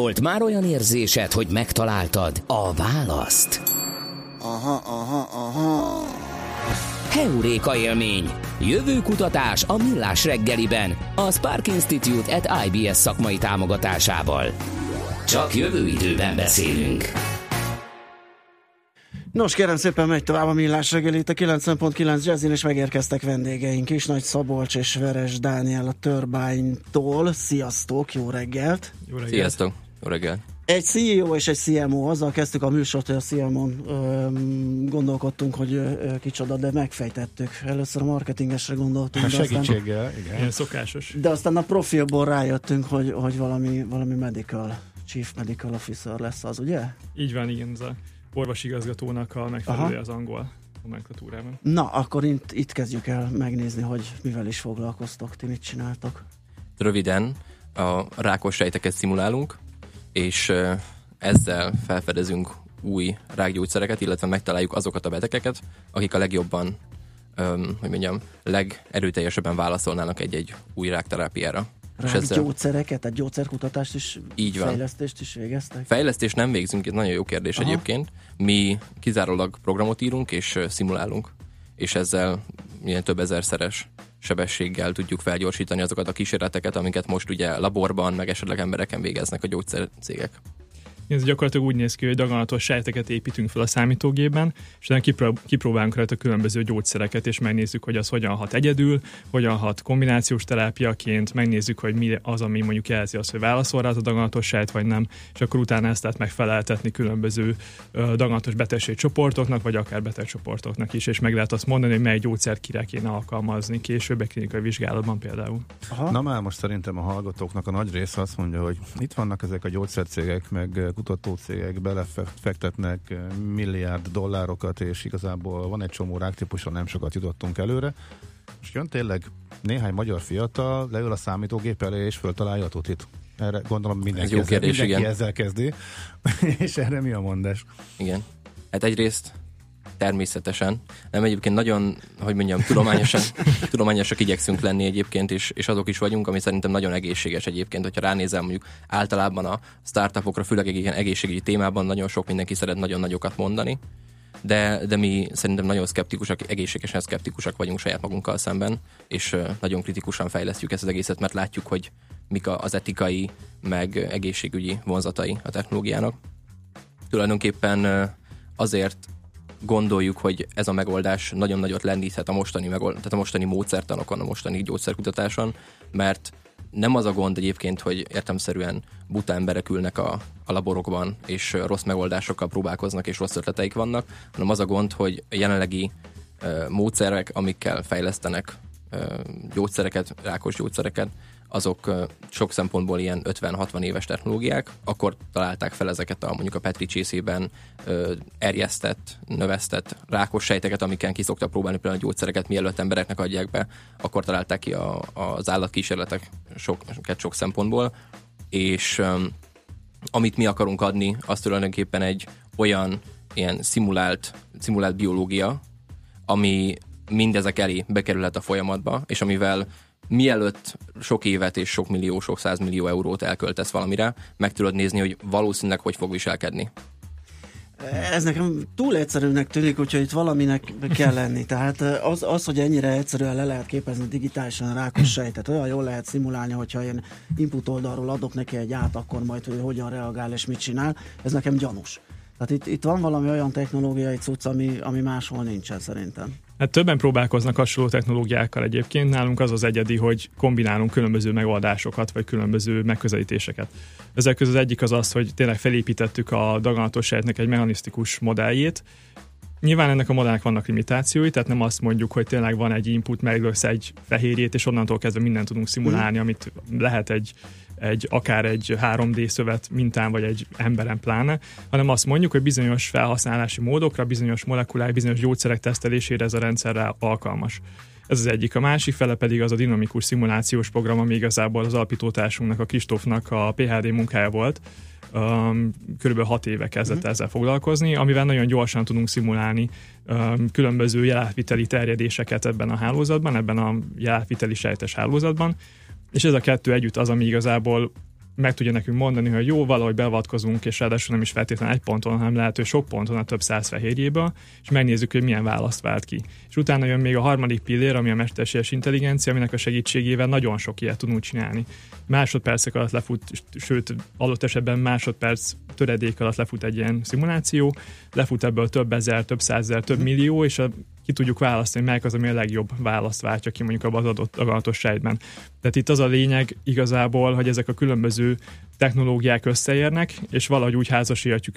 [SPEAKER 4] Volt már olyan érzésed, hogy megtaláltad a választ?
[SPEAKER 6] Aha, aha, aha.
[SPEAKER 4] Heuréka élmény. Jövő kutatás a Millás reggeliben. A Spark Institute at IBS szakmai támogatásával. Csak jövő időben beszélünk.
[SPEAKER 6] Nos, kérem szépen megy tovább a millás reggel itt a 90.9 Jazzin, és megérkeztek vendégeink is, Nagy Szabolcs és Veres Dániel a Turbine-tól. Sziasztok, jó reggelt!
[SPEAKER 10] Jó reggelt!
[SPEAKER 11] Sziasztok, jó reggelt!
[SPEAKER 6] Egy CEO és egy CMO, azzal kezdtük a műsort, hogy a CMO-n gondolkodtunk, hogy ö, kicsoda, de megfejtettük. Először a marketingesre gondoltunk.
[SPEAKER 7] Hát
[SPEAKER 6] aztán,
[SPEAKER 7] segítséggel, igen.
[SPEAKER 10] Ilyen szokásos.
[SPEAKER 6] de aztán a profilból rájöttünk, hogy, hogy valami, valami medical, chief medical officer lesz az, ugye?
[SPEAKER 10] Így van, igen, ez a orvosigazgatónak a megfelelője
[SPEAKER 6] Aha.
[SPEAKER 10] az angol nomenklatúrában.
[SPEAKER 6] Na, akkor itt, itt kezdjük el megnézni, hogy mivel is foglalkoztok, ti mit csináltok.
[SPEAKER 11] Röviden a rákos sejteket szimulálunk, és ezzel felfedezünk új rákgyógyszereket, illetve megtaláljuk azokat a betegeket, akik a legjobban, öm, hogy mondjam, legerőteljesebben válaszolnának egy-egy új rákterápiára. És
[SPEAKER 6] Rák
[SPEAKER 11] ezzel
[SPEAKER 6] gyógyszereket, tehát gyógyszerkutatást is,
[SPEAKER 11] Így van.
[SPEAKER 6] fejlesztést is végeztek?
[SPEAKER 11] fejlesztést nem végzünk, ez nagyon jó kérdés
[SPEAKER 6] Aha.
[SPEAKER 11] egyébként. Mi kizárólag programot írunk és szimulálunk, és ezzel ilyen több ezerszeres sebességgel tudjuk felgyorsítani azokat a kísérleteket, amiket most ugye laborban, meg esetleg embereken végeznek a gyógyszercégek.
[SPEAKER 10] Ez gyakorlatilag úgy néz ki, hogy daganatos sejteket építünk fel a számítógépben, és utána kipró- kipróbálunk rajta különböző gyógyszereket, és megnézzük, hogy az hogyan hat egyedül, hogyan hat kombinációs terápiaként, megnézzük, hogy mi az, ami mondjuk jelzi azt, hogy válaszol rá az a daganatos sejt, vagy nem, és akkor utána ezt lehet megfeleltetni különböző daganatos betegségcsoportoknak, vagy akár betegcsoportoknak is, és meg lehet azt mondani, hogy mely gyógyszert kire kéne alkalmazni később egy klinikai vizsgálatban például.
[SPEAKER 6] Aha.
[SPEAKER 7] Na már most szerintem a hallgatóknak a nagy része azt mondja, hogy itt vannak ezek a gyógyszercégek, meg eh, kutatócégek, belefektetnek eh, milliárd dollárokat, és igazából van egy csomó ráktípuson, nem sokat jutottunk előre. És jön tényleg néhány magyar fiatal, leül a számítógép elé, és föltalálja a tutit. Erre gondolom mindenki,
[SPEAKER 11] jó
[SPEAKER 7] ezzel,
[SPEAKER 11] kérdés,
[SPEAKER 7] mindenki
[SPEAKER 11] igen.
[SPEAKER 7] ezzel kezdi. és erre mi a mondás?
[SPEAKER 11] Igen. Hát egyrészt természetesen. Nem egyébként nagyon, hogy mondjam, tudományosan, tudományosak igyekszünk lenni egyébként, és, és azok is vagyunk, ami szerintem nagyon egészséges egyébként, hogyha ránézem mondjuk általában a startupokra, főleg egy ilyen egészségügyi témában nagyon sok mindenki szeret nagyon nagyokat mondani, de, de mi szerintem nagyon szkeptikusak, egészségesen szkeptikusak vagyunk saját magunkkal szemben, és nagyon kritikusan fejlesztjük ezt az egészet, mert látjuk, hogy mik az etikai, meg egészségügyi vonzatai a technológiának. Tulajdonképpen azért gondoljuk, hogy ez a megoldás nagyon nagyot lendíthet a mostani, megold, tehát a mostani módszertanokon, a mostani gyógyszerkutatáson, mert nem az a gond egyébként, hogy értemszerűen buta emberek ülnek a, a laborokban, és rossz megoldásokkal próbálkoznak, és rossz ötleteik vannak, hanem az a gond, hogy a jelenlegi ö, módszerek, amikkel fejlesztenek ö, gyógyszereket, rákos gyógyszereket, azok sok szempontból ilyen 50-60 éves technológiák, akkor találták fel ezeket a mondjuk a Petri csészében erjesztett, növesztett rákos sejteket, amiken ki szoktak próbálni például a gyógyszereket, mielőtt embereknek adják be, akkor találták ki a, az állatkísérletek sok, sok szempontból, és amit mi akarunk adni, az tulajdonképpen egy olyan ilyen szimulált, szimulált biológia, ami mindezek elé bekerülhet a folyamatba, és amivel mielőtt sok évet és sok millió, sok százmillió eurót elköltesz valamire, meg tudod nézni, hogy valószínűleg hogy fog viselkedni.
[SPEAKER 6] Ez nekem túl egyszerűnek tűnik, úgyhogy itt valaminek kell lenni. Tehát az, az, hogy ennyire egyszerűen le lehet képezni digitálisan rákos sejtet, olyan jól lehet szimulálni, hogyha én input oldalról adok neki egy át, akkor majd hogy hogyan reagál és mit csinál, ez nekem gyanús. Tehát itt, itt van valami olyan technológiai cucc, ami, ami máshol nincsen szerintem.
[SPEAKER 10] Hát többen próbálkoznak hasonló technológiákkal egyébként. Nálunk az az egyedi, hogy kombinálunk különböző megoldásokat, vagy különböző megközelítéseket. Ezek közül az egyik az az, hogy tényleg felépítettük a daganatos sejtnek egy mechanisztikus modelljét. Nyilván ennek a modellnek vannak limitációi, tehát nem azt mondjuk, hogy tényleg van egy input, meglöksz egy fehérjét, és onnantól kezdve mindent tudunk szimulálni, amit lehet egy egy, akár egy 3D szövet mintán, vagy egy emberen pláne, hanem azt mondjuk, hogy bizonyos felhasználási módokra, bizonyos molekulák, bizonyos gyógyszerek tesztelésére ez a rendszerre alkalmas. Ez az egyik. A másik fele pedig az a dinamikus szimulációs program, ami igazából az alapítótársunknak, a Kristófnak a PHD munkája volt. Um, körülbelül hat éve kezdett mm. ezzel foglalkozni, amivel nagyon gyorsan tudunk szimulálni um, különböző jelátviteli terjedéseket ebben a hálózatban, ebben a jelátviteli sejtes hálózatban, és ez a kettő együtt az, ami igazából meg tudja nekünk mondani, hogy jó, valahogy beavatkozunk, és ráadásul nem is feltétlenül egy ponton, hanem lehet, hogy sok ponton a több száz fehérjéből, és megnézzük, hogy milyen választ vált ki. És utána jön még a harmadik pillér, ami a mesterséges intelligencia, aminek a segítségével nagyon sok ilyet tudunk csinálni. Másodpercek alatt lefut, sőt, adott esetben másodperc töredék alatt lefut egy ilyen szimuláció, lefut ebből több ezer, több százezer, több millió, és a ki tudjuk választani, melyik az, ami a legjobb választ váltja ki mondjuk abban az adott daganatos sejtben. Tehát itt az a lényeg igazából, hogy ezek a különböző technológiák összeérnek, és valahogy úgy házasítjuk,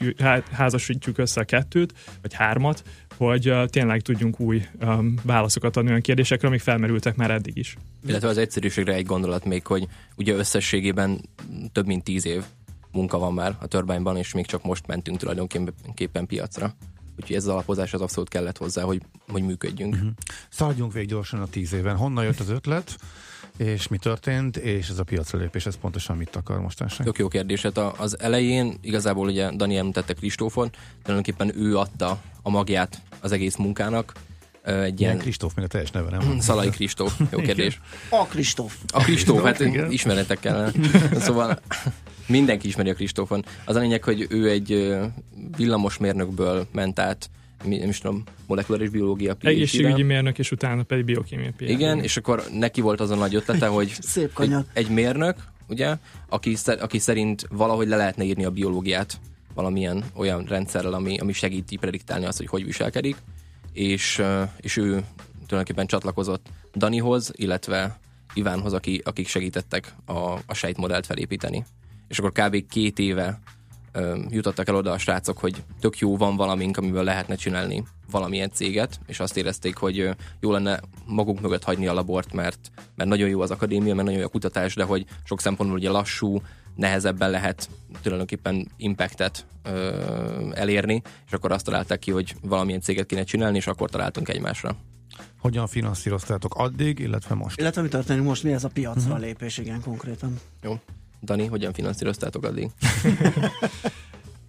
[SPEAKER 10] házasítjuk össze a kettőt, vagy hármat, hogy tényleg tudjunk új um, válaszokat adni olyan kérdésekre, amik felmerültek már eddig is.
[SPEAKER 11] Illetve az egyszerűségre egy gondolat még, hogy ugye összességében több mint tíz év munka van már a turbányban, és még csak most mentünk tulajdonképpen piacra. Úgyhogy ez az alapozás az abszolút kellett hozzá, hogy, hogy működjünk. Uh-huh.
[SPEAKER 7] Szaladjunk végig gyorsan a tíz éven. Honnan jött az ötlet? és mi történt, és ez a piacra lépés, ez pontosan mit akar mostanság?
[SPEAKER 11] Tök jó kérdés. Hát az elején igazából ugye Dani említette Kristófon, tulajdonképpen ő adta a magját az egész munkának.
[SPEAKER 7] Egy ilyen Kristóf, még a teljes neve nem
[SPEAKER 11] Szalai Kristóf, jó kérdés.
[SPEAKER 6] A Kristóf.
[SPEAKER 11] A Kristóf, hát ismeretek kellene. Szóval mindenki ismeri a Kristófon. Az a lényeg, hogy ő egy villamosmérnökből ment át nem is tudom, molekuláris biológia
[SPEAKER 10] phd Egészségügyi mérnök, és utána pedig biokémia
[SPEAKER 11] PhD. Igen, és akkor neki volt az a nagy ötlete, hogy
[SPEAKER 6] Szép
[SPEAKER 11] egy, egy mérnök, ugye, aki, aki szerint valahogy le lehetne írni a biológiát valamilyen olyan rendszerrel, ami, ami segíti prediktálni azt, hogy hogy viselkedik, és, és ő tulajdonképpen csatlakozott Danihoz, illetve Ivánhoz, aki, akik segítettek a, a sejtmodellt felépíteni. És akkor kb. két éve jutottak el oda a srácok, hogy tök jó van valamink, amiből lehetne csinálni valamilyen céget, és azt érezték, hogy jó lenne maguk mögött hagyni a labort, mert, mert nagyon jó az akadémia, mert nagyon jó a kutatás, de hogy sok szempontból ugye lassú, nehezebben lehet tulajdonképpen impactet ö, elérni, és akkor azt találták ki, hogy valamilyen céget kéne csinálni, és akkor találtunk egymásra.
[SPEAKER 7] Hogyan finanszíroztátok addig, illetve most?
[SPEAKER 6] Illetve mi történik most, mi ez a piacra uh-huh. lépés, igen, konkrétan.
[SPEAKER 11] Jó. Dani, hogyan finanszíroztátok addig?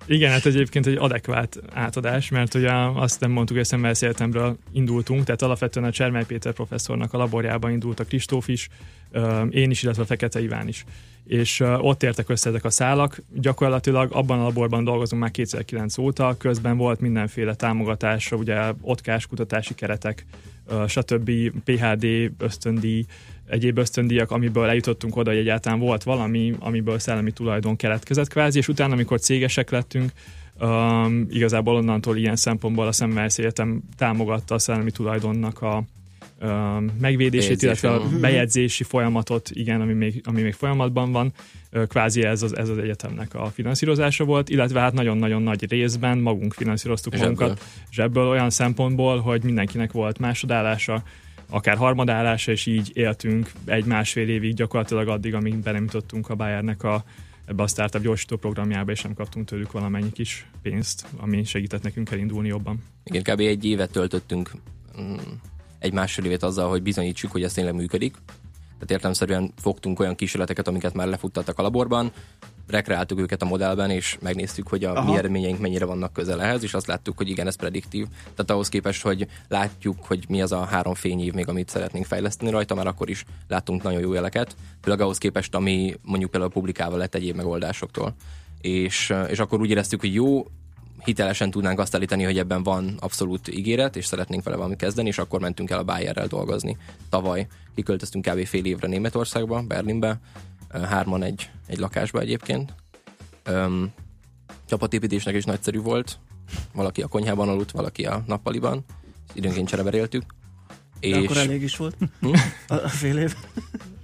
[SPEAKER 10] Igen, hát egyébként egy adekvát átadás, mert ugye azt nem mondtuk, hogy Szemmelsz Egyetemről indultunk, tehát alapvetően a Csermely Péter professzornak a laborjában indult a Kristóf is, én is, illetve a Fekete Iván is. És ott értek össze ezek a szálak. Gyakorlatilag abban a laborban dolgozunk már 2009 óta, közben volt mindenféle támogatás, ugye otkás kutatási keretek, stb. PHD, ösztöndíj, egyéb ösztöndíjak, amiből eljutottunk oda, hogy egyáltalán volt valami, amiből szellemi tulajdon keletkezett kvázi, és utána, amikor cégesek lettünk, um, igazából onnantól ilyen szempontból a Szemmelsz Egyetem támogatta a szellemi tulajdonnak a um, megvédését, Bejegyzés, illetve a mhm. bejegyzési folyamatot, igen, ami még, ami még folyamatban van, kvázi ez az, ez az egyetemnek a finanszírozása volt, illetve hát nagyon-nagyon nagy részben magunk finanszíroztuk zsebből. magunkat zsebből olyan szempontból, hogy mindenkinek volt másodállása, akár harmadállása, és így éltünk egy másfél évig gyakorlatilag addig, amíg belemítottunk a Bayernek a, ebbe a startup gyorsító programjába, és nem kaptunk tőlük valamennyi kis pénzt, ami segített nekünk elindulni jobban.
[SPEAKER 11] Igen, kb. egy évet töltöttünk mm, egy másfél évet azzal, hogy bizonyítsuk, hogy ez tényleg működik. Tehát értelmszerűen fogtunk olyan kísérleteket, amiket már lefuttattak a laborban, rekreáltuk őket a modellben, és megnéztük, hogy a Aha. mi eredményeink mennyire vannak közel ehhez, és azt láttuk, hogy igen, ez prediktív. Tehát ahhoz képest, hogy látjuk, hogy mi az a három fényév még, amit szeretnénk fejleszteni rajta, már akkor is láttunk nagyon jó jeleket, főleg ahhoz képest, ami mondjuk például publikálva lett egyéb megoldásoktól. És, és akkor úgy éreztük, hogy jó, hitelesen tudnánk azt állítani, hogy ebben van abszolút ígéret, és szeretnénk vele valamit kezdeni, és akkor mentünk el a Bayerrel dolgozni. Tavaly kiköltöztünk kb. fél évre Németországba, Berlinbe, hárman egy, egy lakásba egyébként. Um, csapatépítésnek is nagyszerű volt. Valaki a konyhában aludt, valaki a nappaliban. Időnként csereberéltük.
[SPEAKER 6] És... akkor elég is volt hm? a, a fél év.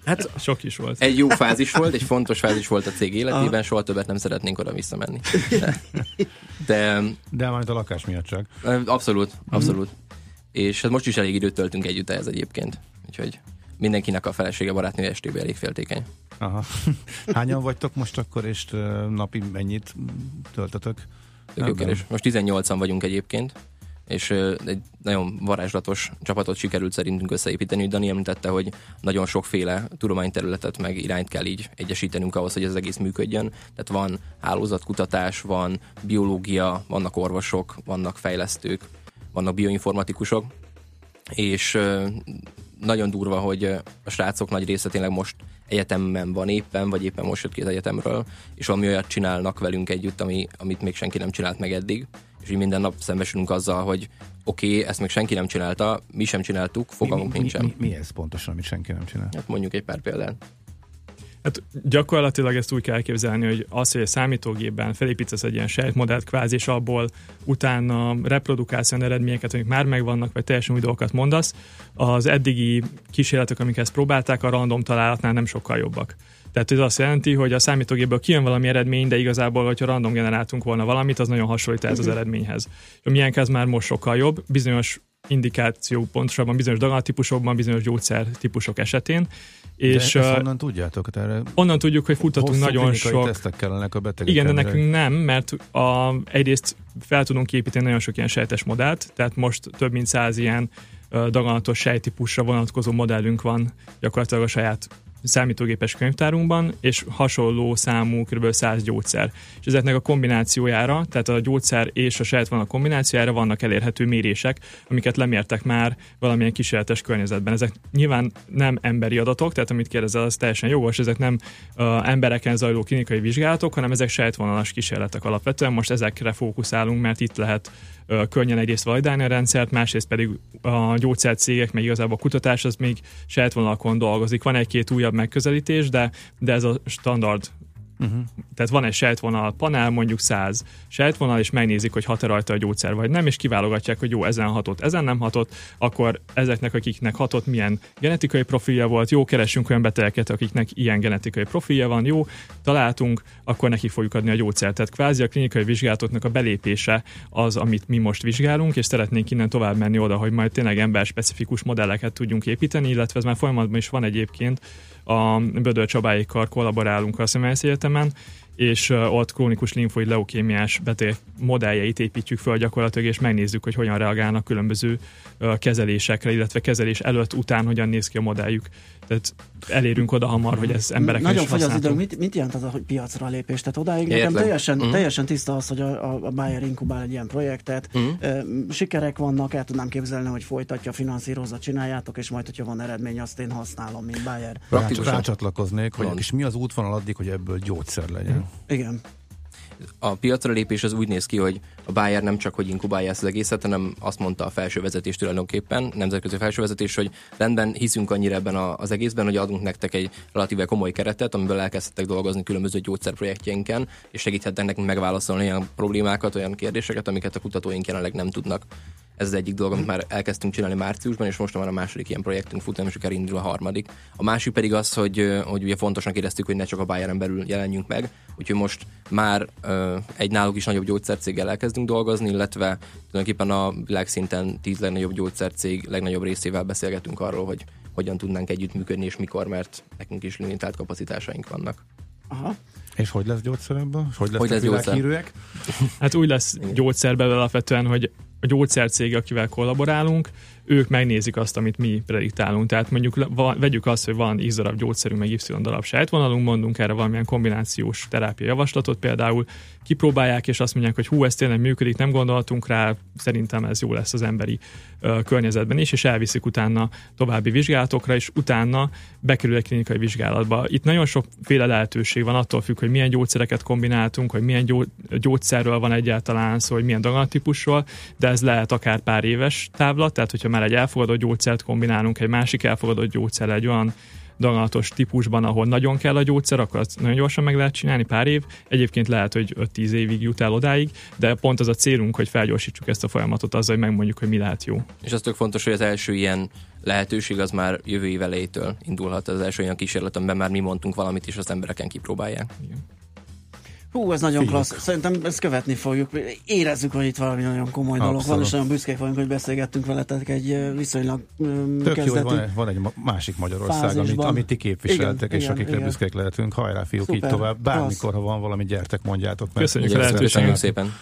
[SPEAKER 10] Hát sok is volt.
[SPEAKER 11] Egy jó fázis volt, egy fontos fázis volt a cég életében, soha többet nem szeretnénk oda visszamenni. De,
[SPEAKER 7] de, de majd a lakás miatt csak.
[SPEAKER 11] Abszolút, abszolút. Mm. És hát most is elég időt töltünk együtt ez egyébként. Úgyhogy mindenkinek a felesége barátnő estében elég féltékeny.
[SPEAKER 7] Aha. Hányan vagytok most akkor, és napi mennyit töltötök?
[SPEAKER 11] Jó kérdés. Most 18-an vagyunk egyébként, és egy nagyon varázslatos csapatot sikerült szerintünk összeépíteni. Dani említette, hogy nagyon sokféle tudományterületet meg irányt kell így egyesítenünk ahhoz, hogy ez egész működjön. Tehát van hálózatkutatás, van biológia, vannak orvosok, vannak fejlesztők, vannak bioinformatikusok, és nagyon durva, hogy a srácok nagy része tényleg most egyetemen van éppen, vagy éppen most jött ki az egyetemről, és valami olyat csinálnak velünk együtt, ami, amit még senki nem csinált meg eddig, és így minden nap szembesülünk azzal, hogy oké, okay, ezt még senki nem csinálta, mi sem csináltuk, fogalmunk
[SPEAKER 7] mi,
[SPEAKER 11] nincsen.
[SPEAKER 7] Mi, mi, mi ez pontosan, amit senki nem csinál?
[SPEAKER 11] Hát mondjuk egy pár példát.
[SPEAKER 10] Hát gyakorlatilag ezt úgy kell elképzelni, hogy az, hogy a számítógépben felépítesz egy ilyen sejtmodellt kvázi, és abból utána reprodukálsz olyan eredményeket, amik már megvannak, vagy teljesen új dolgokat mondasz, az eddigi kísérletek, amik ezt próbálták, a random találatnál nem sokkal jobbak. Tehát ez azt jelenti, hogy a számítógépből kijön valami eredmény, de igazából, hogyha random generáltunk volna valamit, az nagyon hasonlít ez az mhm. eredményhez. A milyen ez már most sokkal jobb, bizonyos indikáció, pontosabban bizonyos dagantípusokban, bizonyos gyógyszertípusok esetén,
[SPEAKER 7] és, de ezt honnan tudjátok? Erre
[SPEAKER 10] onnan tudjuk, hogy futtatunk nagyon sok...
[SPEAKER 7] tesztek kellenek a betegek
[SPEAKER 10] Igen, de nekünk nem, mert a, egyrészt fel tudunk építeni nagyon sok ilyen sejtes modellt, tehát most több mint száz ilyen daganatos sejtípusra vonatkozó modellünk van gyakorlatilag a saját számítógépes könyvtárunkban, és hasonló számú kb. 100 gyógyszer. És ezeknek a kombinációjára, tehát a gyógyszer és a sejt van a kombinációjára vannak elérhető mérések, amiket lemértek már valamilyen kísérletes környezetben. Ezek nyilván nem emberi adatok, tehát amit kérdezel, az teljesen jogos, ezek nem uh, embereken zajló klinikai vizsgálatok, hanem ezek sejtvonalas kísérletek alapvetően. Most ezekre fókuszálunk, mert itt lehet könnyen egyrészt validálni a rendszert, másrészt pedig a gyógyszercégek, meg igazából a kutatás az még sejtvonalakon dolgozik. Van egy-két újabb megközelítés, de, de ez a standard Uh-huh. Tehát van egy sejtvonal panel, mondjuk 100 sejtvonal, és megnézik, hogy hat-e rajta a gyógyszer vagy nem, és kiválogatják, hogy jó, ezen hatott, ezen nem hatott, akkor ezeknek, akiknek hatott, milyen genetikai profilja volt, jó, keresünk olyan betegeket, akiknek ilyen genetikai profilja van, jó, találtunk, akkor neki fogjuk adni a gyógyszert. Tehát kvázi a klinikai vizsgálatoknak a belépése az, amit mi most vizsgálunk, és szeretnénk innen tovább menni oda, hogy majd tényleg ember specifikus modelleket tudjunk építeni, illetve ez már folyamatban is van egyébként, a Bödör Csabáikkal kollaborálunk a Szemelsz Egyetemen, és ott krónikus linfoid leukémiás beteg modelljeit építjük föl gyakorlatilag, és megnézzük, hogy hogyan reagálnak különböző kezelésekre, illetve kezelés előtt, után hogyan néz ki a modelljük. Tehát elérünk oda hamar, hogy ez emberek
[SPEAKER 6] Nagyon fogy az idő. Mit, mit jelent az, hogy piacra lépés? Tehát odáig nekem teljesen, uh-huh. teljesen tiszta az, hogy a, a Bayer inkubál egy ilyen projektet. Uh-huh. Sikerek vannak, el tudnám képzelni, hogy folytatja, finanszírozza, csináljátok, és majd, hogyha van eredmény, azt én használom, mint Bayer.
[SPEAKER 7] Rácsatlakoznék, hogy és mi az útvonal addig, hogy ebből gyógyszer legyen?
[SPEAKER 6] Igen
[SPEAKER 11] a piacra lépés az úgy néz ki, hogy a Bayer nem csak, hogy inkubálja ezt az egészet, hanem azt mondta a felső vezetés tulajdonképpen, nemzetközi felső vezetés, hogy rendben hiszünk annyira ebben az egészben, hogy adunk nektek egy relatíve komoly keretet, amiből elkezdtek dolgozni különböző gyógyszerprojektjeinken, és segíthetnek nekünk megválaszolni olyan problémákat, olyan kérdéseket, amiket a kutatóink jelenleg nem tudnak. Ez az egyik dolog, amit már elkezdtünk csinálni márciusban, és most már a második ilyen projektünk fut, és akár indul a harmadik. A másik pedig az, hogy, hogy ugye fontosnak éreztük, hogy ne csak a Bayern belül jelenjünk meg, úgyhogy most már uh, egy náluk is nagyobb gyógyszercéggel elkezdünk dolgozni, illetve tulajdonképpen a világszinten tíz legnagyobb gyógyszercég legnagyobb részével beszélgetünk arról, hogy hogyan tudnánk együttműködni, és mikor, mert nekünk is limitált kapacitásaink vannak.
[SPEAKER 6] Aha.
[SPEAKER 7] És hogy lesz gyógyszer ebből? Hogy, lesz hogy lesz gyógyszer?
[SPEAKER 10] Hát úgy lesz gyógyszer alapvetően, hogy a gyógyszercég, akivel kollaborálunk, ők megnézik azt, amit mi prediktálunk. Tehát mondjuk vegyük azt, hogy van X darab gyógyszerünk, meg Y darab sejtvonalunk, mondunk erre valamilyen kombinációs terápia javaslatot például, kipróbálják, és azt mondják, hogy hú, ez tényleg működik, nem gondoltunk rá, szerintem ez jó lesz az emberi ö, környezetben is, és elviszik utána további vizsgálatokra, és utána bekerül egy klinikai vizsgálatba. Itt nagyon sokféle lehetőség van, attól függ, hogy milyen gyógyszereket kombináltunk, hogy milyen gyó, gyógyszerről van egyáltalán szó, hogy milyen dagantípusról, de ez lehet akár pár éves távlat, tehát hogyha már egy elfogadott gyógyszert kombinálunk egy másik elfogadott gyógyszer egy olyan daganatos típusban, ahol nagyon kell a gyógyszer, akkor azt nagyon gyorsan meg lehet csinálni, pár év. Egyébként lehet, hogy 5-10 évig jut el odáig, de pont az a célunk, hogy felgyorsítsuk ezt a folyamatot azzal, hogy megmondjuk, hogy mi lehet jó.
[SPEAKER 11] És az tök fontos, hogy az első ilyen lehetőség az már jövő év elejétől indulhat az első olyan kísérlet, amiben már mi mondtunk valamit, és az embereken kipróbálják. Igen.
[SPEAKER 6] Hú, ez nagyon Figyelj. klassz. Szerintem ezt követni fogjuk. Érezzük, hogy itt valami nagyon komoly Abszolút. dolog van, és nagyon büszkék vagyunk, hogy beszélgettünk veletek egy viszonylag
[SPEAKER 7] Tök kezdeti jó, hogy van, van egy másik Magyarország, amit, amit ti képviseltek, igen, és igen, akikre igen. büszkék lehetünk. Hajrá, fiúk, Szuper, így tovább. Bármikor, klassz. ha van valami, gyertek, mondjátok
[SPEAKER 10] meg. Köszönjük a lehetőséget.
[SPEAKER 11] szépen.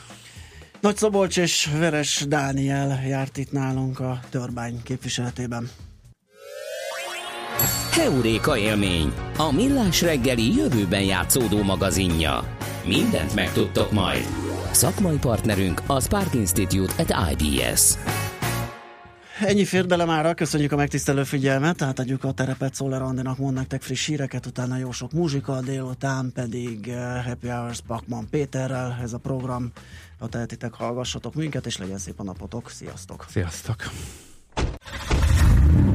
[SPEAKER 6] Nagy Szabolcs és Veres Dániel járt itt nálunk a Törbány képviseletében.
[SPEAKER 4] Heuréka élmény, a millás reggeli jövőben játszódó magazinja. Mindent megtudtok majd. Szakmai partnerünk a Spark Institute at IBS.
[SPEAKER 6] ennyi fér bele mára, köszönjük a megtisztelő figyelmet, átadjuk a terepet Szoller Andinak, mond nektek friss híreket, utána jó sok muzsika, délután pedig uh, Happy Hours Pakman Péterrel, ez a program, ha tehetitek, hallgassatok minket, és legyen szép a napotok, sziasztok!
[SPEAKER 7] Sziasztok!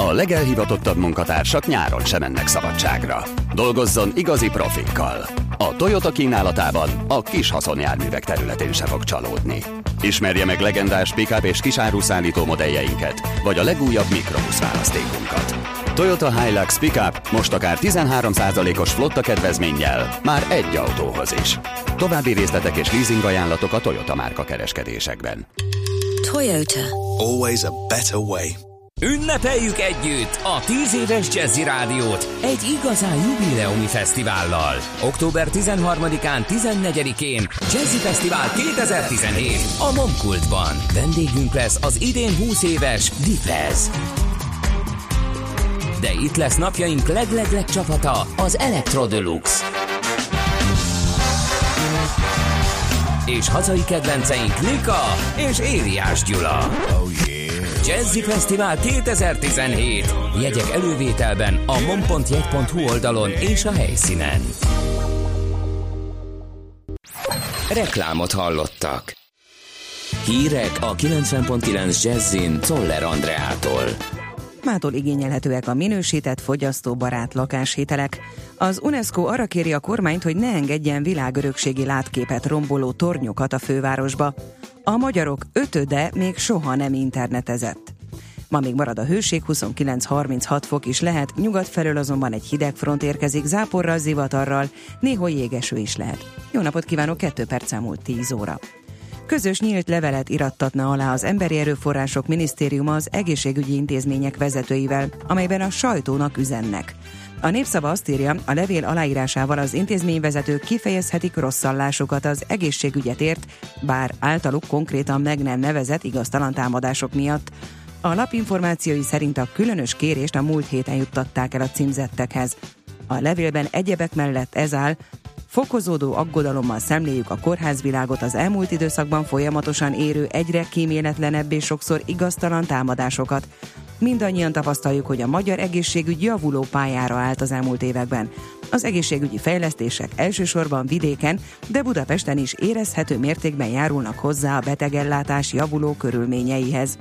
[SPEAKER 1] A legelhivatottabb munkatársak nyáron sem mennek szabadságra. Dolgozzon igazi profikkal. A Toyota kínálatában a kis haszonjárművek területén se fog csalódni. Ismerje meg legendás pick és kisáruszállító modelljeinket, vagy a legújabb mikrobusz választékunkat. Toyota Hilux Pickup most akár 13%-os flotta kedvezménnyel, már egy autóhoz is. További részletek és leasing ajánlatok a Toyota márka kereskedésekben.
[SPEAKER 3] Toyota. Always a better way.
[SPEAKER 4] Ünnepeljük együtt a 10 éves Jazzy Rádiót egy igazán jubileumi fesztivállal. Október 13-án, 14-én Jazzy Fesztivál 2017 a Momkultban. Vendégünk lesz az idén 20 éves Dipez. De itt lesz napjaink leglegleg csapata, az Electro Deluxe. És hazai kedvenceink Lika és Ériás Gyula. Oh yeah. Jazzy Fesztivál 2017. Jegyek elővételben a mom.jegy.hu oldalon és a helyszínen. Reklámot hallottak. Hírek a 90.9 Jazzin Toller Andreától.
[SPEAKER 5] Mától igényelhetőek a minősített, fogyasztóbarát lakáshitelek. Az UNESCO arra kéri a kormányt, hogy ne engedjen világörökségi látképet romboló tornyokat a fővárosba. A magyarok ötöde még soha nem internetezett. Ma még marad a hőség, 29-36 fok is lehet, nyugat felől azonban egy hideg front érkezik, záporral, zivatarral, néhol jégeső is lehet. Jó napot kívánok, 2 perc elmúlt 10 óra. Közös nyílt levelet irattatna alá az Emberi Erőforrások Minisztériuma az egészségügyi intézmények vezetőivel, amelyben a sajtónak üzennek. A népszava azt írja, a levél aláírásával az intézményvezetők kifejezhetik rosszallásukat az egészségügyet ért, bár általuk konkrétan meg nem nevezett igaztalan támadások miatt. A lap információi szerint a különös kérést a múlt héten juttatták el a címzettekhez. A levélben egyebek mellett ez áll, Fokozódó aggodalommal szemléljük a kórházvilágot az elmúlt időszakban folyamatosan érő egyre kíméletlenebb és sokszor igaztalan támadásokat. Mindannyian tapasztaljuk, hogy a magyar egészségügy javuló pályára állt az elmúlt években. Az egészségügyi fejlesztések elsősorban vidéken, de Budapesten is érezhető mértékben járulnak hozzá a betegellátás javuló körülményeihez.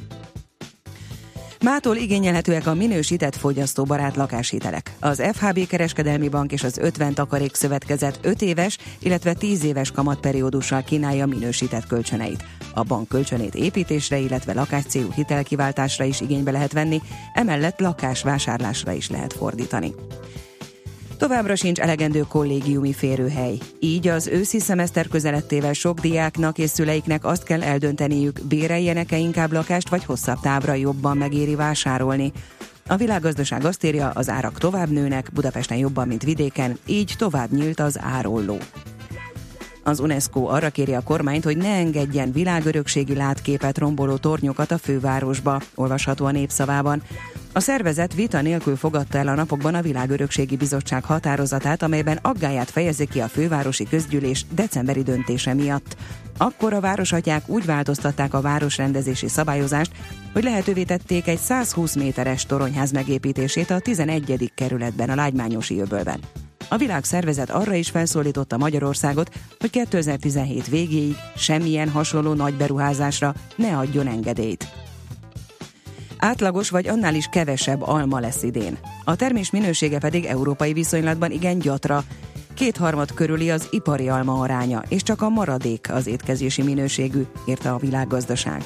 [SPEAKER 5] Mától igényelhetőek a minősített fogyasztóbarát lakáshitelek. Az FHB kereskedelmi bank és az 50 takarék szövetkezet 5 éves, illetve 10 éves kamatperiódussal kínálja minősített kölcsöneit. A bank kölcsönét építésre, illetve lakáscélú hitelkiváltásra is igénybe lehet venni, emellett lakásvásárlásra is lehet fordítani. Továbbra sincs elegendő kollégiumi férőhely. Így az őszi szemeszter közelettével sok diáknak és szüleiknek azt kell eldönteniük, béreljenek-e inkább lakást, vagy hosszabb távra jobban megéri vásárolni. A világgazdaság azt írja, az árak tovább nőnek, Budapesten jobban, mint vidéken, így tovább nyílt az árolló. Az UNESCO arra kéri a kormányt, hogy ne engedjen világörökségi látképet romboló tornyokat a fővárosba, olvasható a népszavában. A szervezet vita nélkül fogadta el a napokban a Világörökségi Bizottság határozatát, amelyben aggáját fejezi ki a fővárosi közgyűlés decemberi döntése miatt. Akkor a városatyák úgy változtatták a városrendezési szabályozást, hogy lehetővé tették egy 120 méteres toronyház megépítését a 11. kerületben a Lágymányosi öbölben. A világszervezet arra is felszólította Magyarországot, hogy 2017 végéig semmilyen hasonló nagy beruházásra ne adjon engedélyt. Átlagos vagy annál is kevesebb alma lesz idén. A termés minősége pedig európai viszonylatban igen gyatra. Kétharmad körüli az ipari alma aránya, és csak a maradék az étkezési minőségű, írta a világgazdaság.